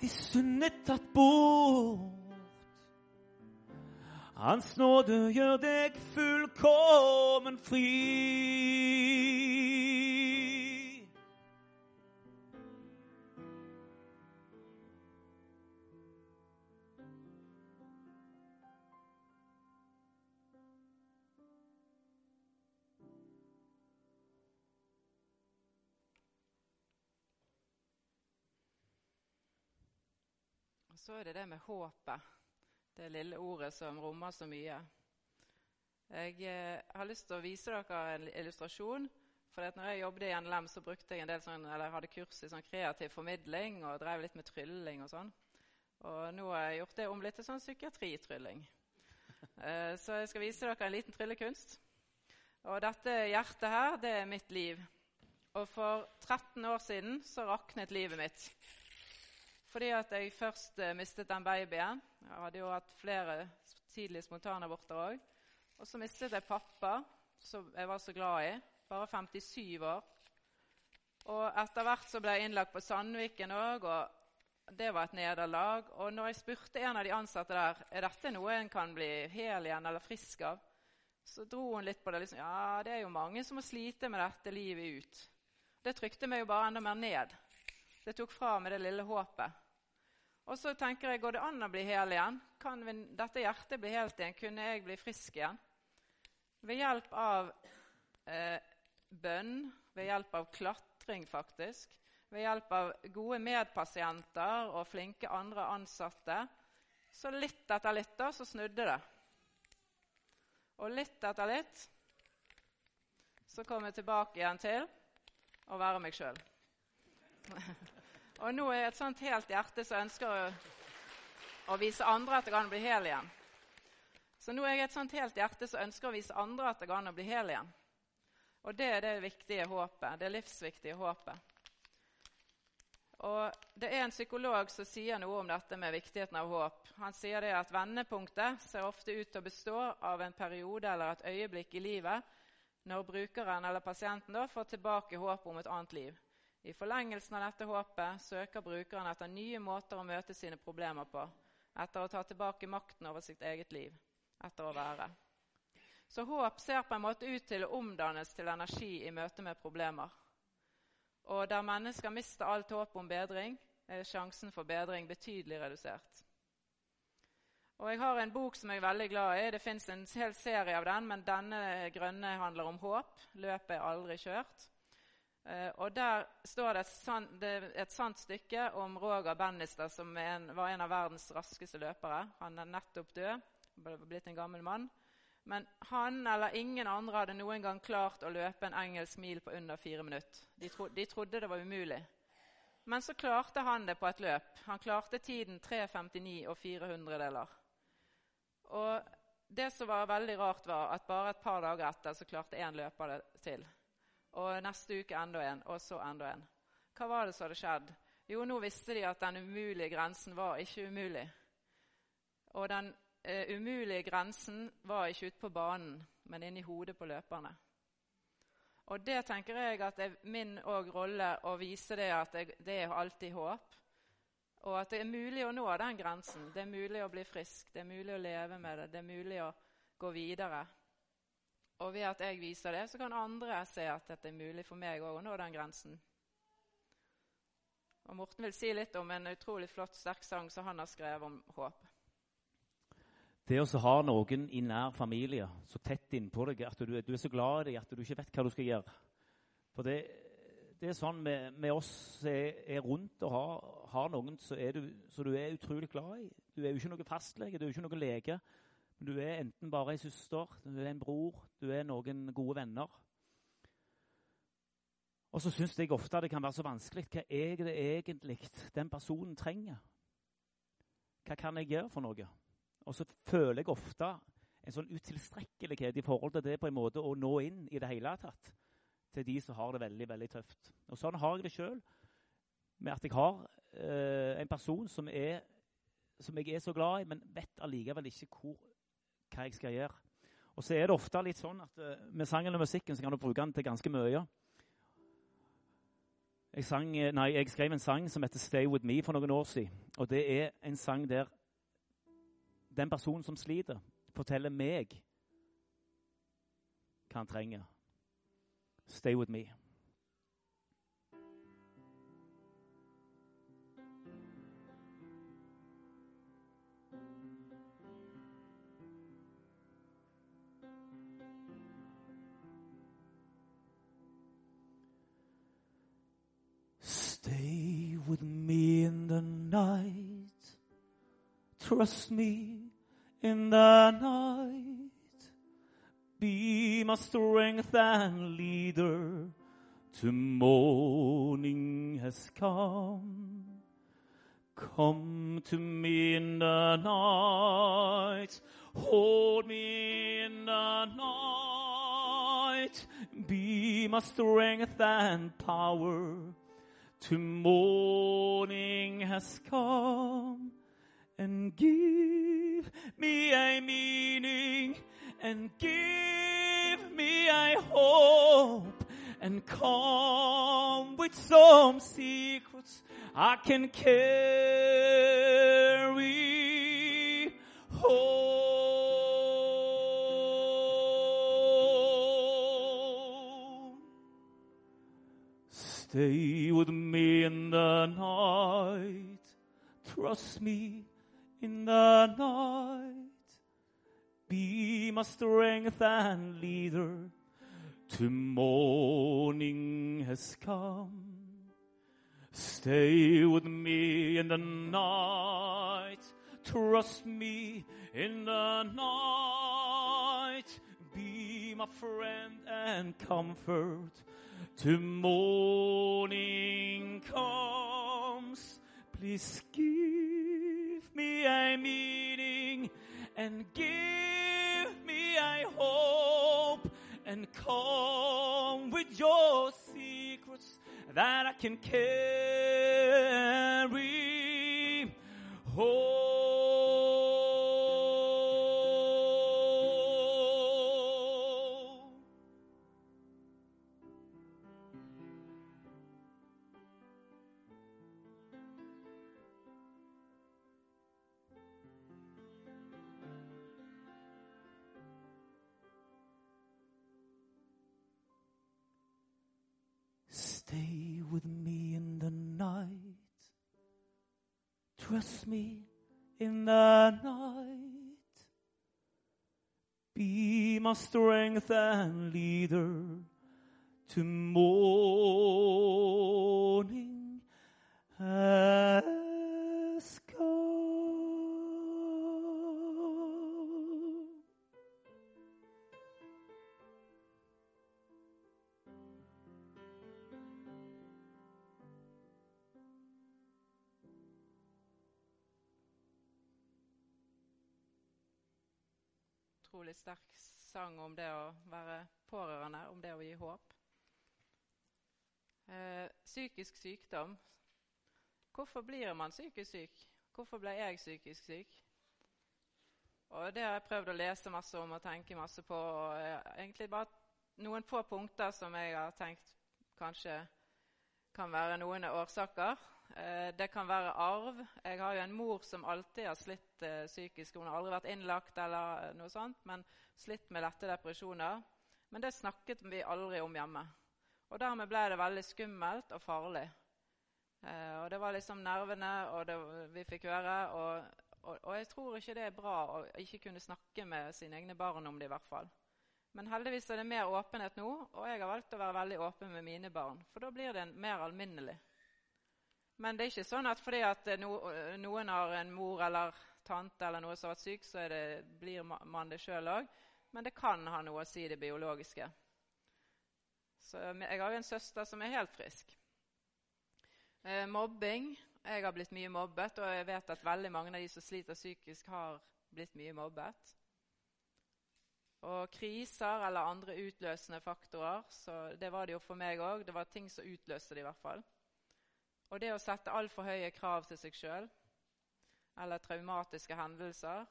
De sunne tatt bort. Hans nåde gjør deg fullkommen fri. Så er det det med håpet. Det lille ordet som rommer så mye. Jeg eh, har lyst til å vise dere en illustrasjon. For når jeg jobbet i NLM, så brukte jeg en del sånn, eller hadde kurs i sånn kreativ formidling og drev litt med trylling og sånn. Og nå har jeg gjort det om litt til sånn psykiatritrylling. Eh, så jeg skal vise dere en liten tryllekunst. Og dette hjertet her, det er mitt liv. Og for 13 år siden så raknet livet mitt. Fordi at jeg først eh, mistet den babyen. Jeg hadde jo hatt flere tidlige spontanaborter òg. Og så mistet jeg pappa, som jeg var så glad i. Bare 57 år. Og etter hvert så ble jeg innlagt på Sandviken òg, og det var et nederlag. Og når jeg spurte en av de ansatte der er dette noe en kan bli hel igjen eller frisk av, så dro hun litt på det. liksom, Ja, det er jo mange som må slite med dette livet ut. Det trykte meg jo bare enda mer ned. Det tok fra meg det lille håpet. Og så tenker jeg, går det an å bli hel igjen? Kan vi, dette hjertet bli helt igjen? Kunne jeg bli frisk igjen? Ved hjelp av eh, bønn, ved hjelp av klatring, faktisk, ved hjelp av gode medpasienter og flinke andre ansatte, så litt etter litt da, så snudde det. Og litt etter litt så kom jeg tilbake igjen til å være meg sjøl. Og nå er jeg et sånt helt hjerte som ønsker å, å, vise andre at det kan bli hel igjen. Så nå er jeg et sånt helt hjerte som ønsker å vise andre at det kan bli hel igjen. Og det er det viktige håpet. Det livsviktige håpet. Og Det er en psykolog som sier noe om dette med viktigheten av håp. Han sier det at vendepunktet ser ofte ut til å bestå av en periode eller et øyeblikk i livet når brukeren eller pasienten da får tilbake håpet om et annet liv. I forlengelsen av dette håpet søker brukeren etter nye måter å møte sine problemer på, etter å ta tilbake makten over sitt eget liv, etter å være. Så håp ser på en måte ut til å omdannes til energi i møte med problemer. Og der mennesker mister alt håp om bedring, er sjansen for bedring betydelig redusert. Og Jeg har en bok som jeg er veldig glad i. Det fins en hel serie av den, men denne grønne handler om håp. Løpet er aldri kjørt. Uh, og Der står det et, sant, et sant stykke om Roger Bannister, som en, var en av verdens raskeste løpere. Han er nettopp død, blitt en gammel mann. Men han eller ingen andre hadde noen gang klart å løpe en engelsk mil på under fire minutter. De, tro, de trodde det var umulig. Men så klarte han det på et løp. Han klarte tiden 3.59 og 400 deler. Og det som var veldig rart, var at bare et par dager etter så klarte én løper det til og neste uke enda en, og så enda en. Hva var det som hadde skjedd? Jo, nå visste de at den umulige grensen var ikke umulig. Og den eh, umulige grensen var ikke ute på banen, men inni hodet på løperne. Og det tenker jeg at er min rolle å vise det at jeg, det er alltid håp. Og at det er mulig å nå den grensen. Det er mulig å bli frisk, det er mulig å leve med det, det er mulig å gå videre. Og ved at jeg viser det, så kan andre se at dette er mulig for meg å nå den grensen. Og Morten vil si litt om en utrolig flott, sterk sang som han har skrevet om håp. Det å ha noen i nær familie så tett innpå deg at du, du, er så glad i dem at du ikke vet hva du skal gjøre. For det, det er sånn med, med oss som er, er, rundt og har, har noen som du, du, er utrolig glad i. Du er jo ikke noen fastlege, du er jo ikke noen lege. Du er enten bare ei søster, du er en bror, du er noen gode venner. Og så syns jeg ofte det kan være så vanskelig. Hva er det egentlig den personen trenger? Hva kan jeg gjøre for noe? Og så føler jeg ofte en sånn utilstrekkelighet i forhold til det på en måte å nå inn i det hele tatt til de som har det veldig veldig tøft. Og Sånn har jeg det sjøl. med at jeg har eh, en person som, er, som jeg er så glad i, men vet allikevel ikke hvor, hva jeg skal gjøre. Og så er det ofte litt sånn at uh, med sangen og musikken så kan du bruke den til ganske mye. Jeg, sang, nei, jeg skrev en sang som heter 'Stay With Me' for noen år siden. Og det er en sang der den personen som sliter, forteller meg hva han trenger. Stay with me. Stay with me in the night. Trust me in the night. Be my strength and leader. To morning has come. Come to me in the night. Hold me in the night. Be my strength and power. To morning has come and give me a meaning and give me a hope and come with some secrets I can carry home. Stay with me in the night. Trust me in the night. Be my strength and leader. To morning has come. Stay with me in the night. Trust me in the night. Be my friend and comfort. To morning comes. Please give me a meaning and give me a hope and come with your secrets that I can carry home. Trust me in the night. Be my strength and leader to morning has Utrolig sterk sang om det å være pårørende, om det å gi håp. Eh, psykisk sykdom. Hvorfor blir man psykisk syk? Hvorfor ble jeg psykisk syk? Og Det har jeg prøvd å lese masse om og tenke masse på. og eh, Egentlig bare noen få punkter som jeg har tenkt kanskje kan være noen årsaker. Eh, det kan være arv. Jeg har jo en mor som alltid har slitt eh, psykisk. Hun har aldri vært innlagt, eller noe sånt, men slitt med lette depresjoner. Men det snakket vi aldri om hjemme. Og Dermed ble det veldig skummelt og farlig. Eh, og Det var liksom nervene og det vi fikk høre. Og, og, og, jeg tror ikke det er bra å ikke kunne snakke med sine egne barn om det. i hvert fall. Men heldigvis er det mer åpenhet nå, og jeg har valgt å være veldig åpen med mine barn. For da blir det mer alminnelig. Men det er ikke sånn at fordi at no, noen har en mor eller tante eller noe som har vært syk, så det, blir man det sjøl òg. Men det kan ha noe å si, det biologiske. Så Jeg har jo en søster som er helt frisk. Eh, mobbing. Jeg har blitt mye mobbet, og jeg vet at veldig mange av de som sliter psykisk, har blitt mye mobbet. Og kriser eller andre utløsende faktorer. så Det var det jo for meg òg. Det var ting som utløste det i hvert fall. Og det å sette altfor høye krav til seg sjøl, eller traumatiske hendelser,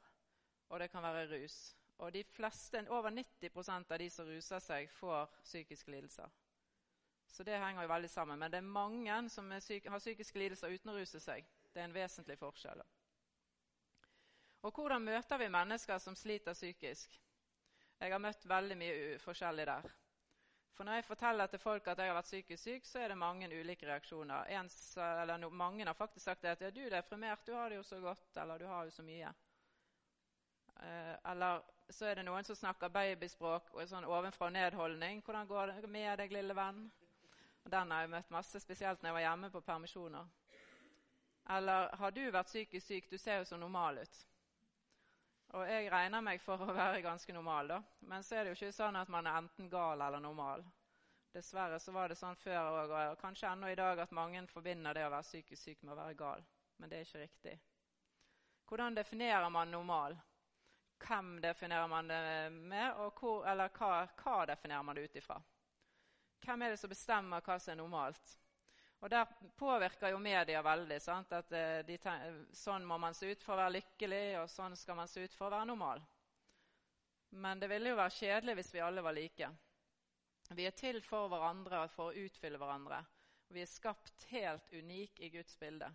og det kan være rus. Og de fleste, over 90% av de som ruser seg, får psykiske lidelser. Så det henger jo veldig sammen. Men det er mange som er syk, har psykiske lidelser uten å ruse seg. Det er en vesentlig forskjell. Og hvordan møter vi mennesker som sliter psykisk? Jeg har møtt veldig mye forskjellig der. For når jeg forteller til folk at jeg har vært psykisk syk, så er det mange ulike reaksjoner. En, no, mange har faktisk sagt at ja, du er deprimert, du har det jo så godt, eller du har jo så mye. Eh, eller så er det noen som snakker babyspråk og sånn ovenfra og ned-holdning. 'Hvordan går det med deg, lille venn?' Og Den har jeg møtt masse, spesielt når jeg var hjemme på permisjoner. Eller 'Har du vært psykisk syk? Du ser jo så normal ut.' Og jeg regner meg for å være ganske normal, da. Men så er det jo ikke sånn at man er enten gal eller normal. Dessverre så var det sånn før òg, og kanskje ennå i dag, at mange forbinder det å være psykisk syk med å være gal. Men det er ikke riktig. Hvordan definerer man normal? Hvem definerer man det med, og hvor, eller hva, hva definerer man det ut ifra? Hvem er det som bestemmer hva som er normalt? Og Der påvirker jo media veldig. Sant? At eh, de, Sånn må man se ut for å være lykkelig, og sånn skal man se ut for å være normal. Men det ville jo være kjedelig hvis vi alle var like. Vi er til for hverandre og for å utfylle hverandre. Vi er skapt helt unik i Guds bilde.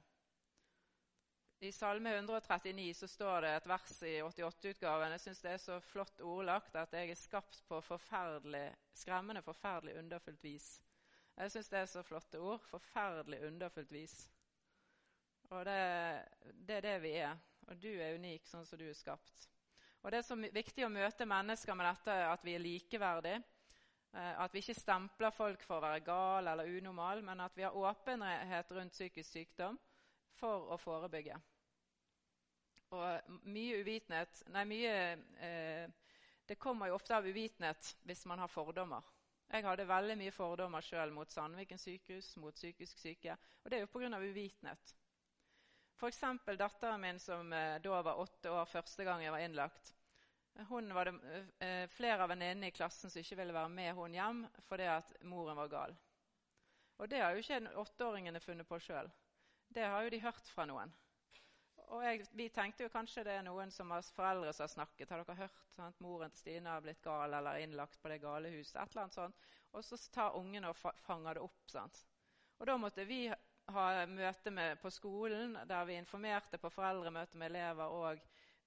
I Salme 139 så står det et vers i 88-utgaven. Jeg syns det er så flott ordlagt at jeg er skapt på forferdelig, skremmende forferdelig underfullt vis. Jeg syns det er så flotte ord. Forferdelig underfullt vis. Og det, det, er det vi er. Og du er unik sånn som du er skapt. Og Det er så viktig å møte mennesker med dette at vi er likeverdige. Eh, at vi ikke stempler folk for å være gal eller unormal, men at vi har åpenhet rundt psykisk sykdom for å forebygge. Og mye uvitenhet Nei, mye eh, Det kommer jo ofte av uvitenhet hvis man har fordommer. Jeg hadde veldig mye fordommer sjøl mot Sandviken sykehus, mot psykisk syke. Og det er jo pga. uvitenhet. F.eks. datteren min som eh, da var åtte år første gang jeg var innlagt. Hun var det eh, flere av venninnene i klassen som ikke ville være med hun hjem fordi at moren var gal. Og det har jo ikke åtteåringene funnet på sjøl. Det har jo de hørt fra noen. Og jeg, Vi tenkte jo kanskje det er noen som har foreldre som har snakket. Har dere hørt sant? moren til Stine har blitt gal eller innlagt på det gale huset? et eller annet sånt. Og så tar ungene og fanger det opp. sant? Og Da måtte vi ha møte med, på skolen der vi informerte på foreldremøte med elever og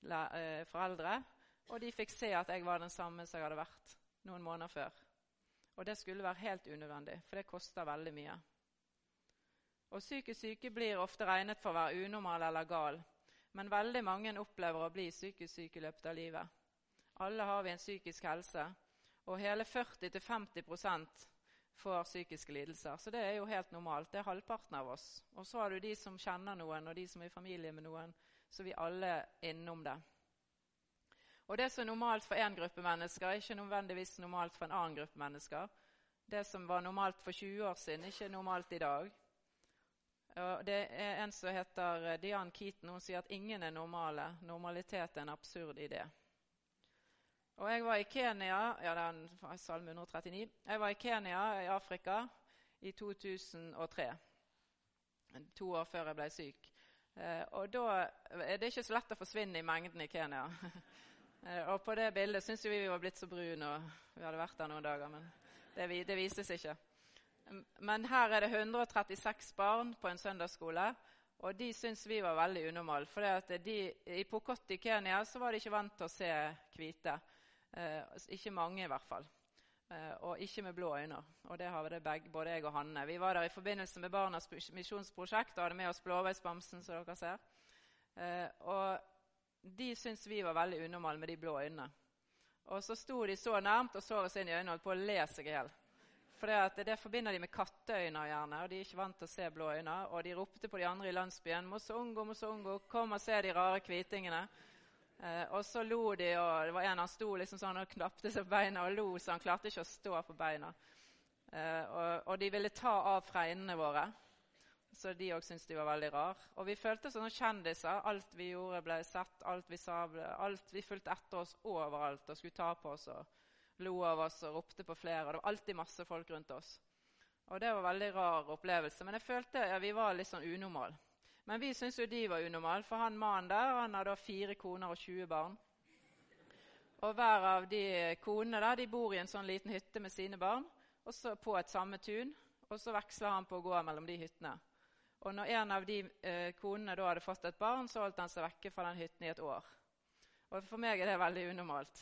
eh, foreldre. Og de fikk se at jeg var den samme som jeg hadde vært noen måneder før. Og det skulle være helt unødvendig, for det koster veldig mye. Og Psykisk syke blir ofte regnet for å være unormal eller gal, men veldig mange opplever å bli psykisk syke i løpet av livet. Alle har vi en psykisk helse, og hele 40-50% får psykiske lidelser. Så det er jo helt normalt. Det er halvparten av oss. Og så har du de som kjenner noen, og de som er i familie med noen. Så vi alle er innom det. Og Det som er normalt for én gruppe mennesker, er ikke nødvendigvis normalt for en annen gruppe mennesker. Det som var normalt for 20 år siden, ikke normalt i dag. Det er En som heter eh, Diane Keaton. Hun sier at ingen er normale. Normalitet er en absurd idé. Og Jeg var i Kenya ja, det er salme 139. Jeg var i Kenya i Afrika i 2003. To år før jeg ble syk. Eh, og da er det ikke så lett å forsvinne i mengden i Kenya. Eh, og på det bildet syns vi vi var blitt så brune, og vi hadde vært der noen dager. Men det, det vises ikke. Men her er det 136 barn på en søndagsskole, og de syns vi var veldig unormale. For I Pokot i Kenya så var de ikke vant til å se hvite. Eh, ikke mange, i hvert fall. Eh, og ikke med blå øyne. Og det har det begge, både jeg og Hanne. Vi var der i forbindelse med Barnas misjonsprosjekt og hadde med oss Blåveisbamsen, som dere ser. Eh, og de syntes vi var veldig unormale med de blå øynene. Og så sto de så nærmt og så oss inn i øynene og holdt på å le seg i hjel. For det, forbinder de med katteøyne, gjerne, og de er ikke vant til å se blå øyne. Og de ropte på de andre i landsbyen 'Mosongo, Mosongo, kom og se de rare kvitingene'. Eh, og så lo de, og det var en han sto liksom sånn og knapte seg på beina og lo, så han klarte ikke å stå på beina. Eh, og, og, de ville ta av fregnene våre, så de òg syntes de var veldig rar. Og vi følte oss som kjendiser. Alt vi gjorde, ble sett. Alt vi sa, ble, alt, Vi fulgte etter oss overalt og skulle ta på oss. og lo av oss og ropte på flere. og Det var alltid masse folk rundt oss. Og det var en veldig rar opplevelse. Men jeg følte ja, vi var litt sånn unormale. Men vi syntes jo de var unormale, for han mannen der han hadde fire koner og 20 barn. Og hver av de konene der, de bor i en sånn liten hytte med sine barn og så på et samme tun. Og så veksler han på å gå mellom de hyttene. Og når en av de eh, konene da hadde fått et barn, så holdt han seg vekke fra den hytten i et år. Og For meg er det veldig unormalt.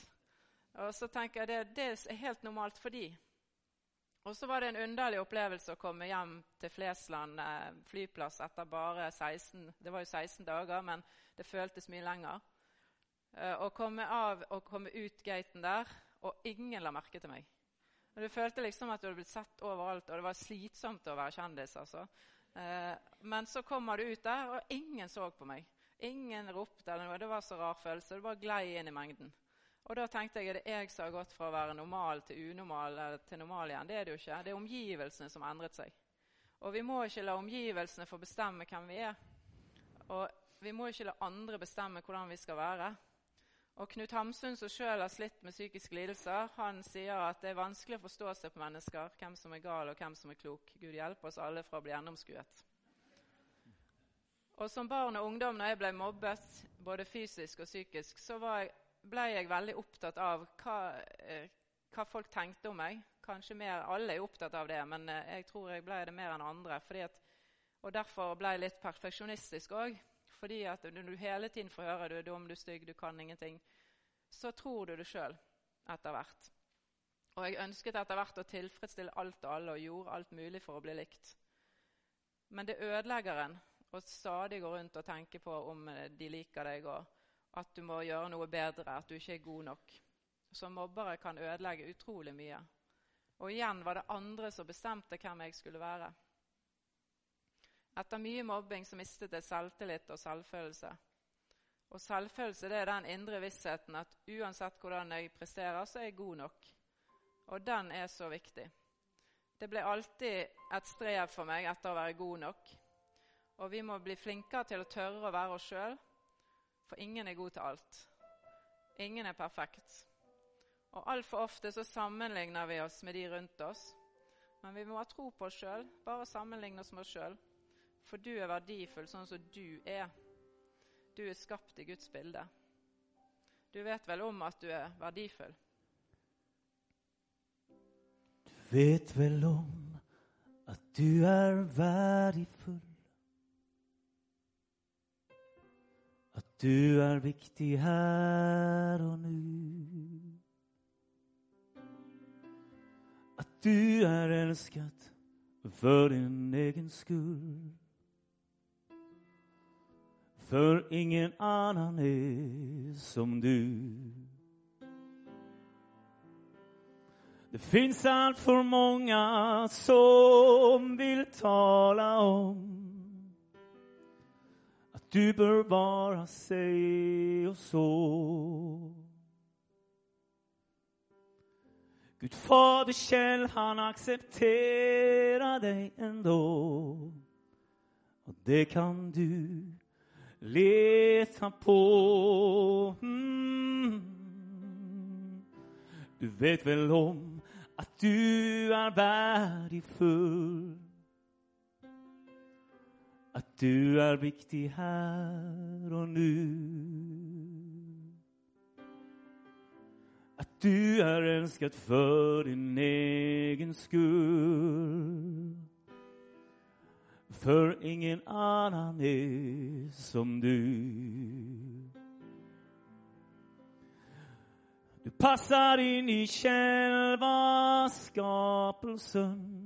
Og så tenker jeg det, det er helt normalt for de. Og så var det en underlig opplevelse å komme hjem til Flesland eh, flyplass etter bare 16 Det var jo 16 dager, men det føltes mye lenger. Eh, å komme av og komme ut gaten der, og ingen la merke til meg. Og Du følte liksom at du hadde blitt sett overalt, og det var slitsomt å være kjendis. altså. Eh, men så kommer du ut der, og ingen så på meg. Ingen ropte eller noe. Det var så rar følelse. Det bare glei inn i mengden. Og da tenkte jeg at det er jeg som har gått fra å være normal til unormal eller til normal igjen. Det er det jo ikke. Det er omgivelsene som har endret seg. Og vi må ikke la omgivelsene få bestemme hvem vi er. Og vi må ikke la andre bestemme hvordan vi skal være. Og Knut Hamsun, som sjøl har slitt med psykiske lidelser, han sier at det er vanskelig å forstå seg på mennesker, hvem som er gal og hvem som er klok. Gud hjelpe oss alle fra å bli gjennomskuet. Og Som barn og ungdom når jeg ble mobbet, både fysisk og psykisk, så var jeg ble jeg veldig opptatt av hva, eh, hva, folk tenkte om meg. Kanskje mer, Alle er opptatt av det, men eh, jeg tror jeg ble det mer enn andre. At, og Derfor ble jeg litt perfeksjonistisk òg. Fordi at når du hele tiden får høre du er dum, du er stygg, du kan ingenting, så tror du det sjøl etter hvert. Og jeg ønsket etter hvert å tilfredsstille alt og alle og gjorde alt mulig for å bli likt. Men det ødelegger en å stadig gå rundt og tenke på om eh, de liker deg. og at du må gjøre noe bedre, at du ikke er god nok. Så mobbere kan ødelegge utrolig mye. Og igjen var det andre som bestemte hvem jeg skulle være. Etter mye mobbing så mistet jeg selvtillit og selvfølelse. Og selvfølelse det er den indre vissheten at uansett hvordan jeg presterer, så er jeg god nok. Og den er så viktig. Det ble alltid et strev for meg etter å være god nok. Og vi må bli flinkere til å tørre å være oss sjøl for ingen er god til alt. Ingen er perfekt. Og altfor ofte så sammenligner vi oss med de rundt oss. Men vi må ha tro på oss sjøl. Bare sammenligne oss med oss sjøl. For du er verdifull sånn som du er. Du er skapt i Guds bilde. Du vet vel om at du er verdifull? Du vet vel om at du er verdifull. Du er viktig her og nå. At du er elsket for din egen skyld. For ingen annen er som du. Det fins altfor mange som vil tale om du bør bare si og så. Gud Fader Kjell, han aksepterer deg ennå. Og det kan du lete på. Mm. Du vet vel om at du er verdifull du er viktig her og nå. At du er elsket for din egen skyld. For ingen annen er som du. Du passer inn i selve skapelsen.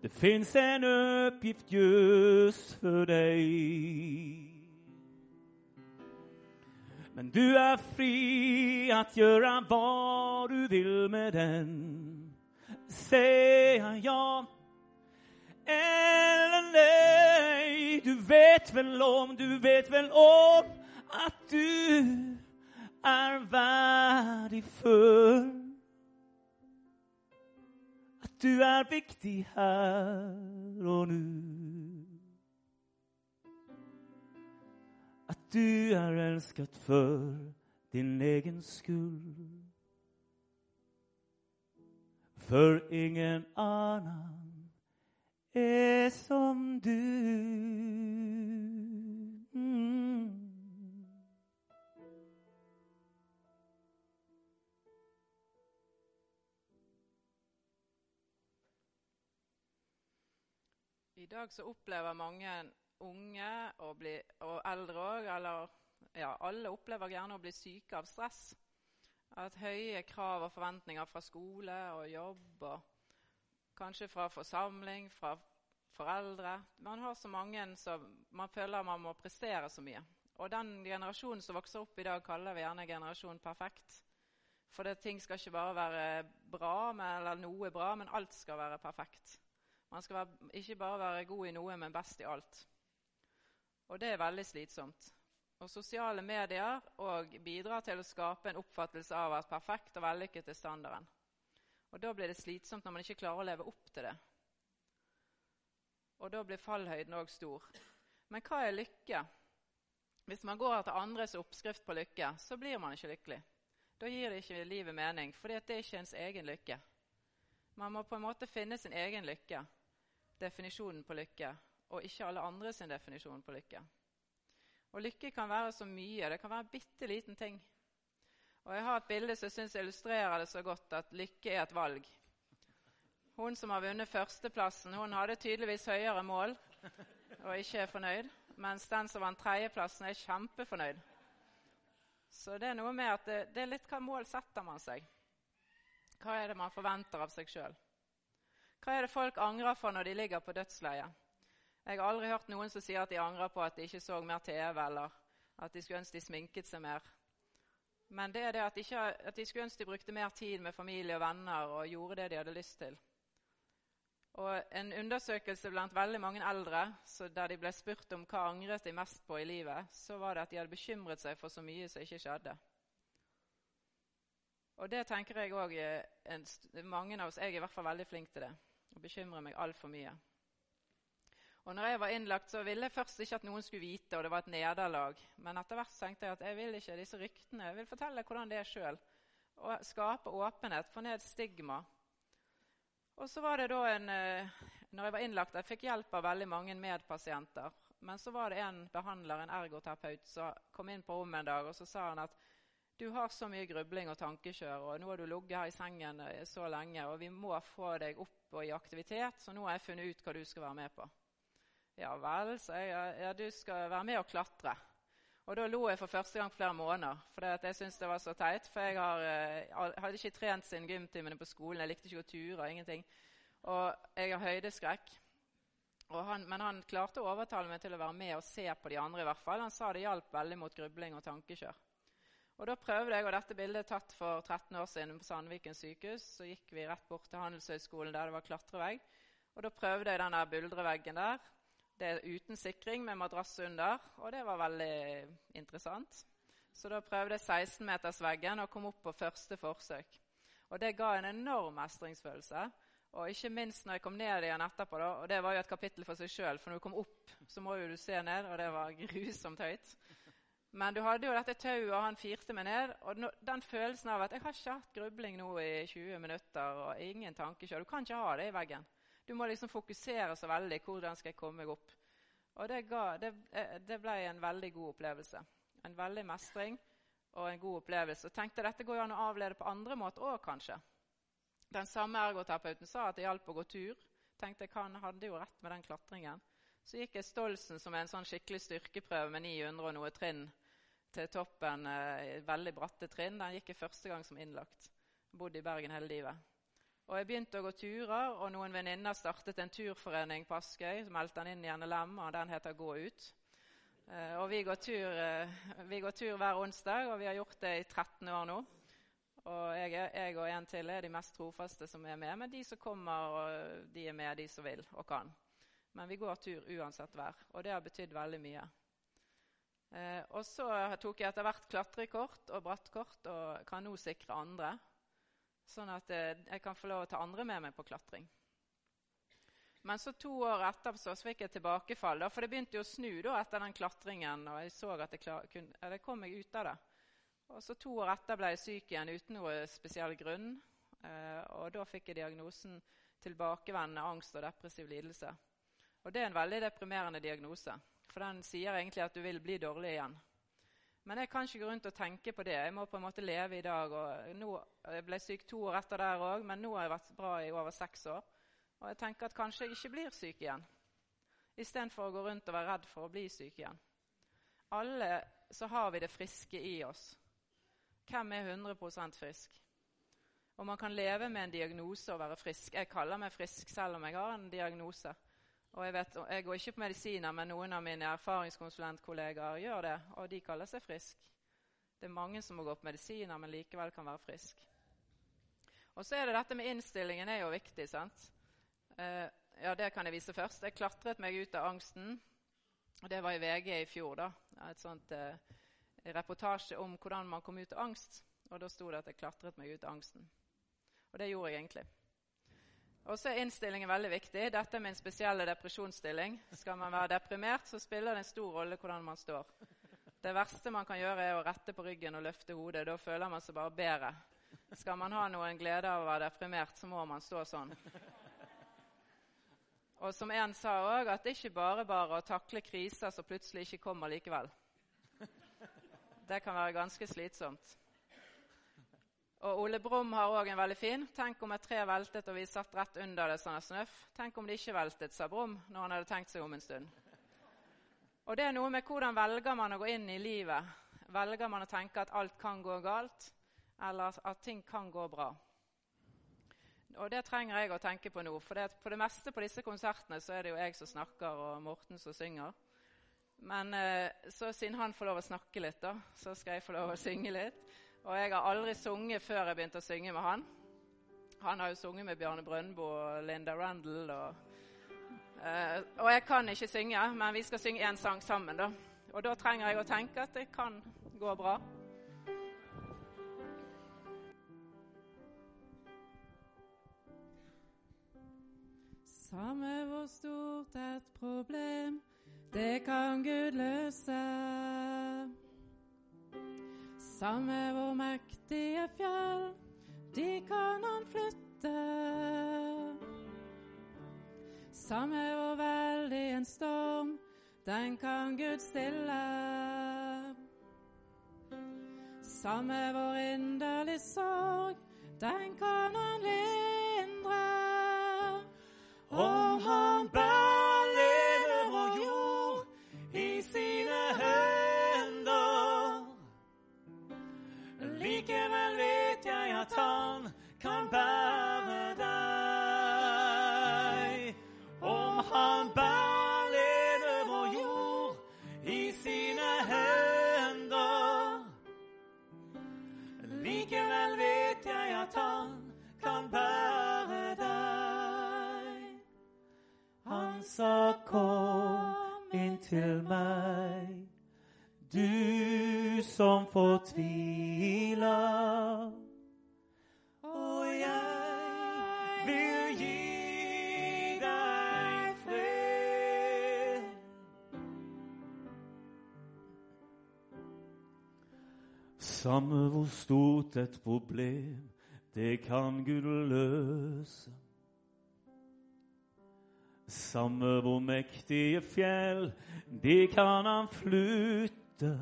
Det fins en uppgift just för dig. Men du är fri att göra vad du vill med den. Säga ja eller nej. Du vet väl om, du vet väl om att du är värdefull. Du er viktig her og nå. At du er elsket for din egen skyld. For ingen annen er som du. Mm. Dag så opplever mange unge og, bli, og eldre òg, eller ja, alle opplever gjerne å bli syke av stress. At høye krav og forventninger fra skole og jobb, og kanskje fra forsamling, fra foreldre Man har så mange som man føler man må prestere så mye. Og den generasjonen som vokser opp i dag, kaller vi gjerne generasjon perfekt. For det, ting skal ikke bare være bra, med, eller noe bra, men alt skal være perfekt. Man skal være, ikke bare være god i noe, men best i alt. Og det er veldig slitsomt. Og Sosiale medier bidrar til å skape en oppfattelse av at perfekt og vellykket er standarden. Og Da blir det slitsomt når man ikke klarer å leve opp til det. Og da blir fallhøyden òg stor. Men hva er lykke? Hvis man går etter andres oppskrift på lykke, så blir man ikke lykkelig. Da gir det ikke livet mening, for det er ikke ens egen lykke. Man må på en måte finne sin egen lykke, definisjonen på lykke, og ikke alle andre sin definisjon på lykke. Og lykke kan være så mye. Det kan være en bitte liten ting. Og Jeg har et bilde som jeg syns illustrerer det så godt, at lykke er et valg. Hun som har vunnet førsteplassen, hun hadde tydeligvis høyere mål og ikke er fornøyd. Mens den som vant tredjeplassen, er kjempefornøyd. Så det er noe med at det, det er litt hva mål setter man seg. Hva er det man forventer av seg sjøl? Hva er det folk angrer for når de ligger på dødsleiet? Jeg har aldri hørt noen som sier at de angrer på at de ikke så mer TV, eller at de skulle ønske de sminket seg mer. Men det er det at de, ikke, at de skulle ønske de brukte mer tid med familie og venner og gjorde det de hadde lyst til. Og En undersøkelse blant veldig mange eldre der de ble spurt om hva angret de mest på i livet, så var det at de hadde bekymret seg for så mye som ikke skjedde. Og det tenker jeg også, Mange av oss Jeg er i hvert fall veldig flink til det. og bekymrer meg altfor mye. Og når jeg var innlagt, så ville jeg først ikke at noen skulle vite, og det var et nederlag. Men etter hvert tenkte jeg at jeg vil ikke disse ryktene. Jeg vil fortelle hvordan det er sjøl. Og skape åpenhet, få ned stigma. Og så var det da en eh, Når jeg var innlagt, jeg fikk hjelp av veldig mange medpasienter. Men så var det en behandler, en ergoterapeut, som kom inn på rommet en dag og så sa han at du har så mye grubling og tankekjør, og nå har du ligget her i sengen eh, så lenge, og vi må få deg opp og i aktivitet, så nå har jeg funnet ut hva du skal være med på. Ja vel, sa jeg. Ja, du skal være med og klatre. Og da lo jeg for første gang flere måneder, for jeg syntes det var så teit. For jeg, har, eh, hadde ikke trent siden gymtimene på skolen, jeg likte ikke å ture. ingenting. Og jeg har høydeskrekk. Han, men han klarte å overtale meg til å være med og se på de andre. i hvert fall. Han sa det hjalp veldig mot grubling og tankekjør. Og Da prøvde jeg, og dette bildet er tatt for 13 år siden på Sandviken sykehus. Så gikk vi rett bort til Handelshøyskolen der det var klatrevegg. Og Da prøvde jeg den der buldreveggen der. Det er uten sikring med madrass under, og det var veldig interessant. Så da prøvde jeg 16-metersveggen og kom opp på første forsøk. Og det ga en enorm mestringsfølelse. Og ikke minst når jeg kom ned igjen etterpå, da, og det var jo et kapittel for seg sjøl, for når du kom opp, så må jo du se ned, og det var grusomt høyt. Men du hadde jo dette tauet, og han firte meg ned. Og den følelsen av at jeg har ikke hatt grubling nå i 20 minutter og ingen tankekjør Du kan ikke ha det i veggen. Du må liksom fokusere så veldig. Hvordan skal jeg komme meg opp? Og det, ga, det, eh, det ble en veldig god opplevelse. En veldig mestring og en god opplevelse. Og tenkte dette går jo an å avlede på andre måter òg, kanskje. Den samme ergoterapeuten sa at det hjalp å gå tur. Tenkte jeg han hadde jo rett med den klatringen. Så gikk jeg Stolsen som en sånn skikkelig styrkeprøve med 900 og noe trinn til toppen. Eh, veldig bratte trinn. Den gikk jeg første gang som innlagt. Bodde i Bergen hele livet. Og Jeg begynte å gå turer, og noen venninner startet en turforening på Askøy. som meldte den inn i NLM, og Den heter Gå ut. Eh, og vi går, tur, eh, vi går, tur, hver onsdag, og vi har gjort det i 13 år nå. Og jeg, jeg, og en til er de mest trofaste som er med. Men de som kommer, og de er med, de som vil og kan. Men vi går tur uansett vær, og det har betydd veldig mye. Eh, og så tok jeg etter hvert klatrekort og brattkort og kan nå sikre andre. Sånn at eh, jeg kan få lov å ta andre med meg på klatring. Men så to år etter så fikk jeg tilbakefall. Da, for det begynte jo å snu da, etter den klatringen. og jeg så at jeg, klar, kunne, jeg kom meg ut av det. Og så To år etter ble jeg syk igjen uten noe spesiell grunn. Eh, og da fikk jeg diagnosen tilbakevendende angst og depressiv lidelse. Og det er en veldig deprimerende diagnose, for den sier egentlig at du vil bli dårlig igjen. Men jeg kan ikke gå rundt og tenke på det. Jeg må på en måte leve i dag. og nå, Jeg ble syk to år etter der òg, men nå har jeg vært bra i over seks år. Og jeg tenker at kanskje jeg ikke blir syk igjen, istedenfor å gå rundt og være redd for å bli syk igjen. Alle så har vi det friske i oss. Hvem er 100% frisk? Og man kan leve med en diagnose og være frisk. Jeg kaller meg frisk selv om jeg har en diagnose. Og jeg, vet, jeg går ikke på medisiner, men noen av mine erfaringskonsulentkollegaer gjør det, og de kaller seg frisk. Det er mange som må gå på medisiner, men likevel kan være frisk. Og så er det dette med innstillingen er jo viktig. sant? Eh, ja, Det kan jeg vise først. Jeg klatret meg ut av angsten. og Det var i VG i fjor. da, Et sånt eh, reportasje om hvordan man kom ut av angst. Og Da sto det at jeg klatret meg ut av angsten. Og det gjorde jeg egentlig. Og så er innstillingen veldig viktig. Dette er min spesielle depresjonsstilling. Skal man være deprimert, så spiller det en stor rolle hvordan man står. Det verste man kan gjøre, er å rette på ryggen og løfte hodet. Da føler man seg bare bedre. Skal man ha noen glede av å være deprimert, så må man stå sånn. Og som en sa òg, at det ikke bare bare å takle kriser som plutselig ikke kommer likevel. Det kan være ganske slitsomt. Og Ole Brumm har òg en veldig fin. Tenk om et tre veltet og vi satt rett under det sånn snøff. Tenk om det ikke veltet, sa Brumm når han hadde tenkt seg om en stund. Og det er noe med hvordan velger man å gå inn i livet. Velger man å tenke at alt kan gå galt, eller at ting kan gå bra? Og det trenger jeg å tenke på nå. For det, på det meste på disse konsertene så er det jo jeg som snakker, og Morten som synger. Men eh, så siden han får lov å snakke litt, da, så skal jeg få lov å synge litt. Og jeg har aldri sunget før jeg begynte å synge med han. Han har jo sunget med Bjarne Brøndbo og Linda Randall. Og, uh, og jeg kan ikke synge, men vi skal synge én sang sammen, da. Og da trenger jeg å tenke at det kan gå bra. Samme hvor stort et problem, det kan Gud løse. Samme hvor mektige fjell, de kan han flytte. Samme hvor veldig en storm, den kan Gud stille. Samme hvor inderlig sorg, den kan han lindre. Om han bærer at han kan bære deg. Han sa kom inn til meg, du som fortviler. Og jeg vil gi deg fred. Samme hvor stort et problem, det kan Gud løse. Samme hvor mektige fjell, de kan han flytte.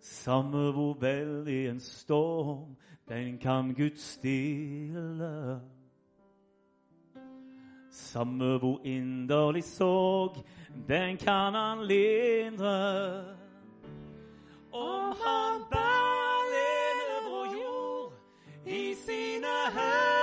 Samme hvor veldig en storm, den kan Gud stille. Samme hvor inderlig sorg, den kan han lindre. Om han bærer sine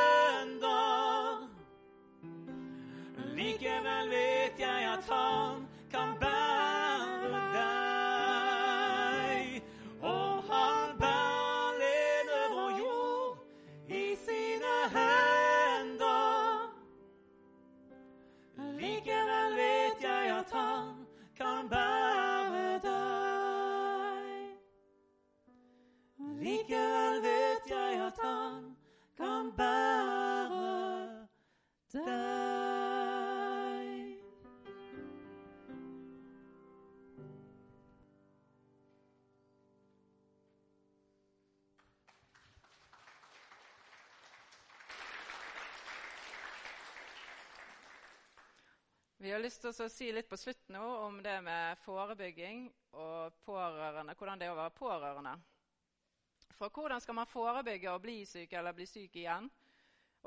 Vi har lyst til å si litt på slutt nå om det med forebygging og pårørende, hvordan det er å være pårørende. For hvordan skal man forebygge å bli syk eller bli syk igjen?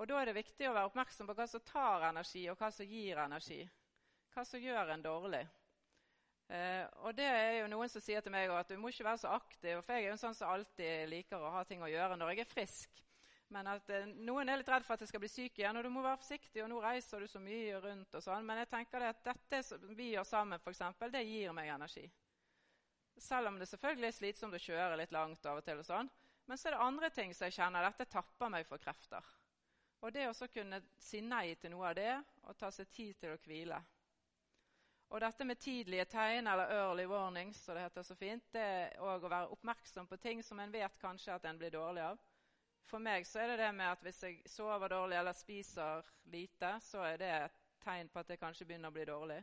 Og Da er det viktig å være oppmerksom på hva som tar energi, og hva som gir energi. Hva som gjør en dårlig. Eh, og det er jo Noen som sier til meg at du må ikke være så aktiv, for jeg er jo en sånn som alltid liker å ha ting å gjøre når jeg er frisk. Men at eh, Noen er litt redd for at jeg skal bli syk igjen, og du må være forsiktig. og nå reiser du så mye rundt og sånn, Men jeg tenker det at dette som vi gjør sammen, for eksempel, det gir meg energi. Selv om det selvfølgelig er slitsomt å kjøre litt langt av og til. og sånn. Men så er det andre ting som jeg kjenner dette tapper meg for krefter. Og det å kunne si nei til noe av det og ta seg tid til å hvile. Og dette med tidlige tegn, eller early warnings, som det heter så fint, det er òg å være oppmerksom på ting som en vet kanskje at en blir dårlig av. For meg så er det det med at hvis jeg sover dårlig eller spiser lite, så er det et tegn på at jeg kanskje begynner å bli dårlig.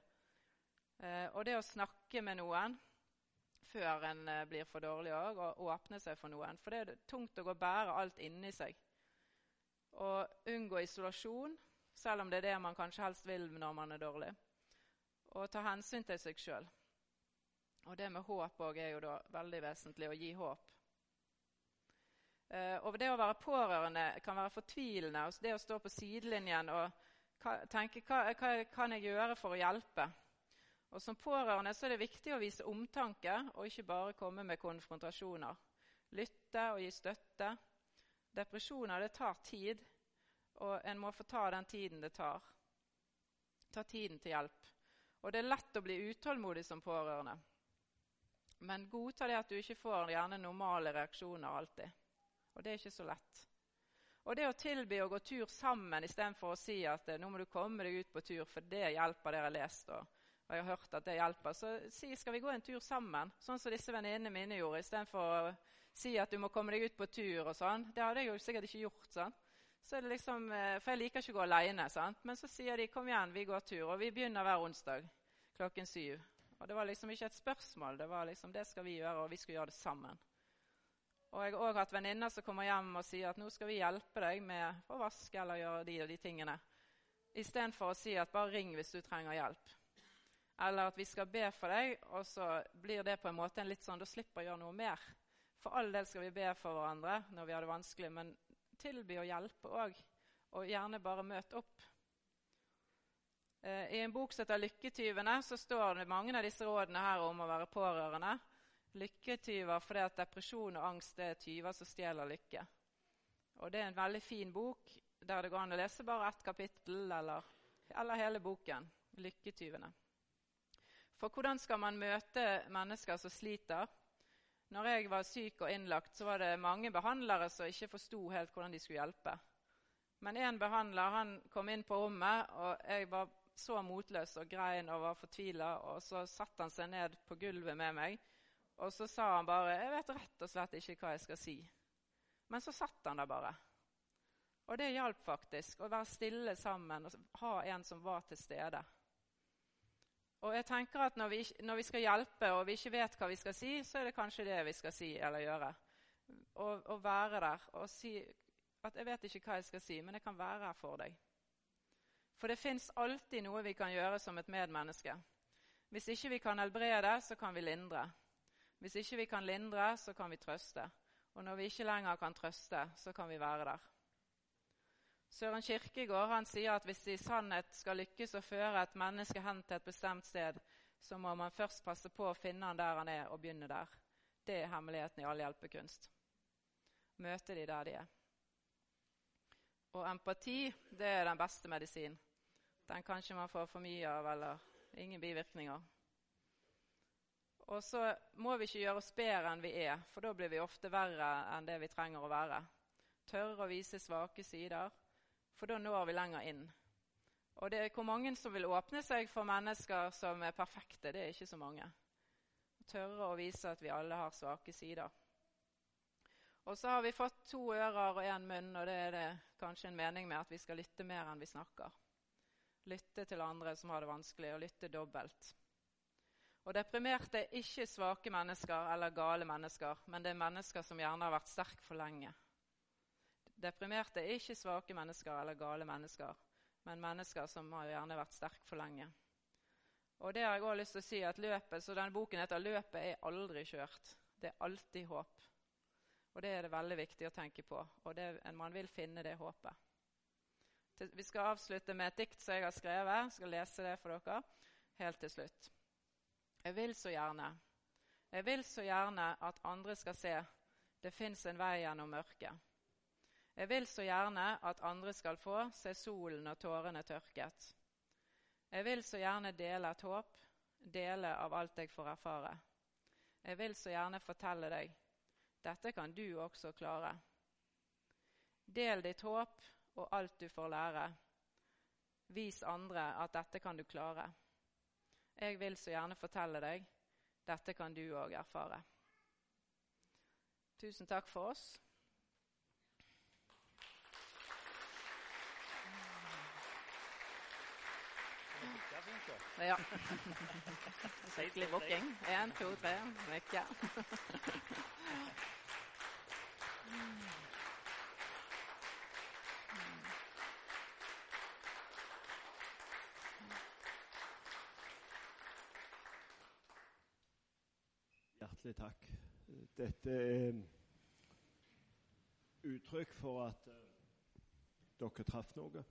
Eh, og det å snakke med noen før en eh, blir for dårlig òg, og åpne seg for noen. For det er tungt å gå og bære alt inni seg. Og unngå isolasjon, selv om det er det man kanskje helst vil når man er dårlig. Og ta hensyn til seg sjøl. Og det med håp òg er jo da veldig vesentlig, å gi håp. Uh, og Det å være pårørende kan være fortvilende. Og det å stå på sidelinjen og tenke hva, hva kan jeg gjøre for å hjelpe. Og Som pårørende så er det viktig å vise omtanke og ikke bare komme med konfrontasjoner. Lytte og gi støtte. Depresjoner det tar tid, og en må få ta den tiden det tar. Ta tiden til hjelp. Og Det er lett å bli utålmodig som pårørende. Men godta det at du ikke får gjerne normale reaksjoner alltid. Og det er ikke så lett. Og det å tilby å gå tur sammen istedenfor å si at eh, nå må du komme deg ut på tur, for det hjelper, dere har lest og, jeg har hørt at det hjelper, så si skal vi gå en tur sammen, sånn som disse venninnene mine gjorde, istedenfor å si at du må komme deg ut på tur og sånn. Det hadde jeg jo sikkert ikke gjort. sånn. Så er det liksom, eh, For jeg liker ikke å gå. Sant? Men så sier de kom igjen, vi går tur. Og vi begynner hver onsdag klokken syv. Og Det var liksom ikke et spørsmål. Det var liksom, det skal vi gjøre, og vi skal gjøre det sammen. Og jeg har òg hatt venninner som kommer hjem og sier at nå skal vi hjelpe deg med å vaske eller gjøre de og de tingene. Istedenfor å si at bare ring hvis du trenger hjelp. Eller at vi skal be for deg, og så blir det på en måte en litt sånn Da slipper å gjøre noe mer. For all del skal vi be for hverandre når vi har det vanskelig, men tilby å hjelpe òg. Og gjerne bare møte opp. Eh, I en bok som heter 'Lykketyvene', så står det mange av disse rådene her om å være pårørende. Lykketyver fordi at depresjon og angst er tyver som stjeler lykke. Og Det er en veldig fin bok der det går an å lese bare ett kapittel eller, eller hele boken. 'Lykketyvene'. For hvordan skal man møte mennesker som sliter? Når jeg var syk og innlagt, så var det mange behandlere som ikke forsto helt hvordan de skulle hjelpe. Men én behandler han kom inn på rommet, og jeg var så motløs og grein og var fortvila. Og så satte han seg ned på gulvet med meg og så sa han bare 'Jeg vet rett og slett ikke hva jeg skal si'. Men så satt han der bare. Og det hjalp faktisk, å være stille sammen og ha en som var til stede. Og jeg tenker at når vi, når vi, skal hjelpe og vi ikke vet hva vi skal si, så er det kanskje det vi skal si eller gjøre. Å være der og si at 'jeg vet ikke hva jeg skal si, men jeg kan være her for deg'. For det fins alltid noe vi kan gjøre som et medmenneske. Hvis ikke vi kan helbrede, så kan vi lindre. Hvis ikke vi kan lindre, så kan vi trøste. Og når vi ikke lenger kan trøste, så kan vi være der. Søren Kirkegård han sier at hvis det i sannhet skal lykkes å føre et menneske hen til et bestemt sted, så må man først passe på å finne han der han er, og begynne der. Det er hemmeligheten i all hjelpekunst. Møte de der de er. Og empati, det er den beste medisin. Den kan ikke man få for mye av, eller ingen bivirkninger. Og så må vi ikke gjøre oss bedre enn vi er, for da blir vi ofte verre enn det vi trenger å være. Tørre å vise svake sider, for da når vi lenger inn. Og det er Hvor mange som vil åpne seg for mennesker som er perfekte, det er ikke så mange. Tørre å vise at vi alle har svake sider. Og så har vi fått to ører og én munn, og det er det kanskje en mening med at vi skal lytte mer enn vi snakker. Lytte til andre som har det vanskelig, og lytte dobbelt. Og deprimerte er ikke svake mennesker eller gale mennesker, men det er mennesker som gjerne har vært sterke for lenge. Deprimerte er ikke svake mennesker eller gale mennesker, men mennesker som har gjerne vært sterke for lenge. Og det har jeg også lyst til å si at løpet, så denne boken heter 'Løpet er aldri kjørt'. Det er alltid håp. Og det er det veldig viktig å tenke på. Og det, man vil finne det håpet. Vi skal avslutte med et dikt som jeg har skrevet. Jeg skal lese det for dere helt til slutt. Jeg vil så gjerne, jeg vil så gjerne at andre skal se det fins en vei gjennom mørket. Jeg vil så gjerne at andre skal få se solen og tårene tørket. Jeg vil så gjerne dele et håp, dele av alt jeg får erfare. Jeg vil så gjerne fortelle deg dette kan du også klare. Del ditt håp og alt du får lære. Vis andre at dette kan du klare. Jeg vil så gjerne fortelle deg dette kan du òg erfare. Tusen takk for oss. Ja. Skikkelig booking. Én, to, tre. Nikke. Hjertelig takk. Dette er uttrykk for at uh, dere traff noe.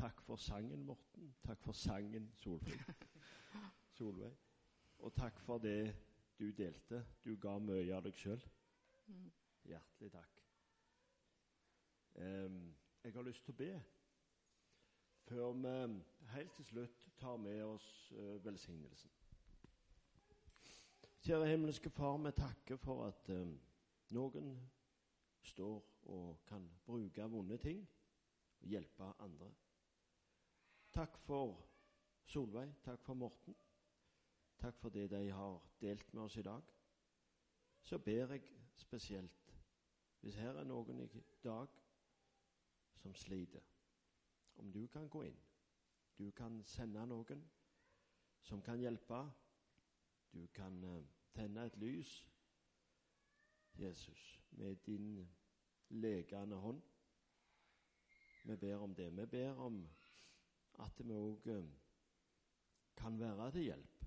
Takk for sangen, Morten. Takk for sangen. Solveig. Og takk for det du delte. Du ga mye av deg sjøl. Hjertelig takk. Um, jeg har lyst til å be før vi helt til slutt tar med oss uh, velsignelsen. Kjære himmelske Far, vi takker for at eh, noen står og kan bruke vonde ting og hjelpe andre. Takk for Solveig, takk for Morten. Takk for det de har delt med oss i dag. Så ber jeg spesielt, hvis her er noen i dag som sliter, om du kan gå inn. Du kan sende noen som kan hjelpe. Du kan uh, tenne et lys, Jesus, med din legende hånd. Vi ber om det. Vi ber om at vi òg uh, kan være til hjelp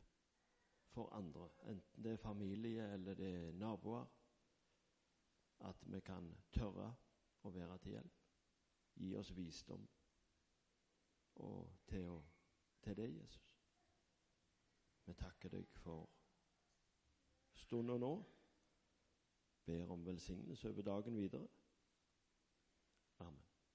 for andre, enten det er familie eller det er naboer. At vi kan tørre å være til hjelp. Gi oss visdom og til, å, til deg, Jesus. Vi takker deg for stunden nå. Ber om velsignelse over dagen videre.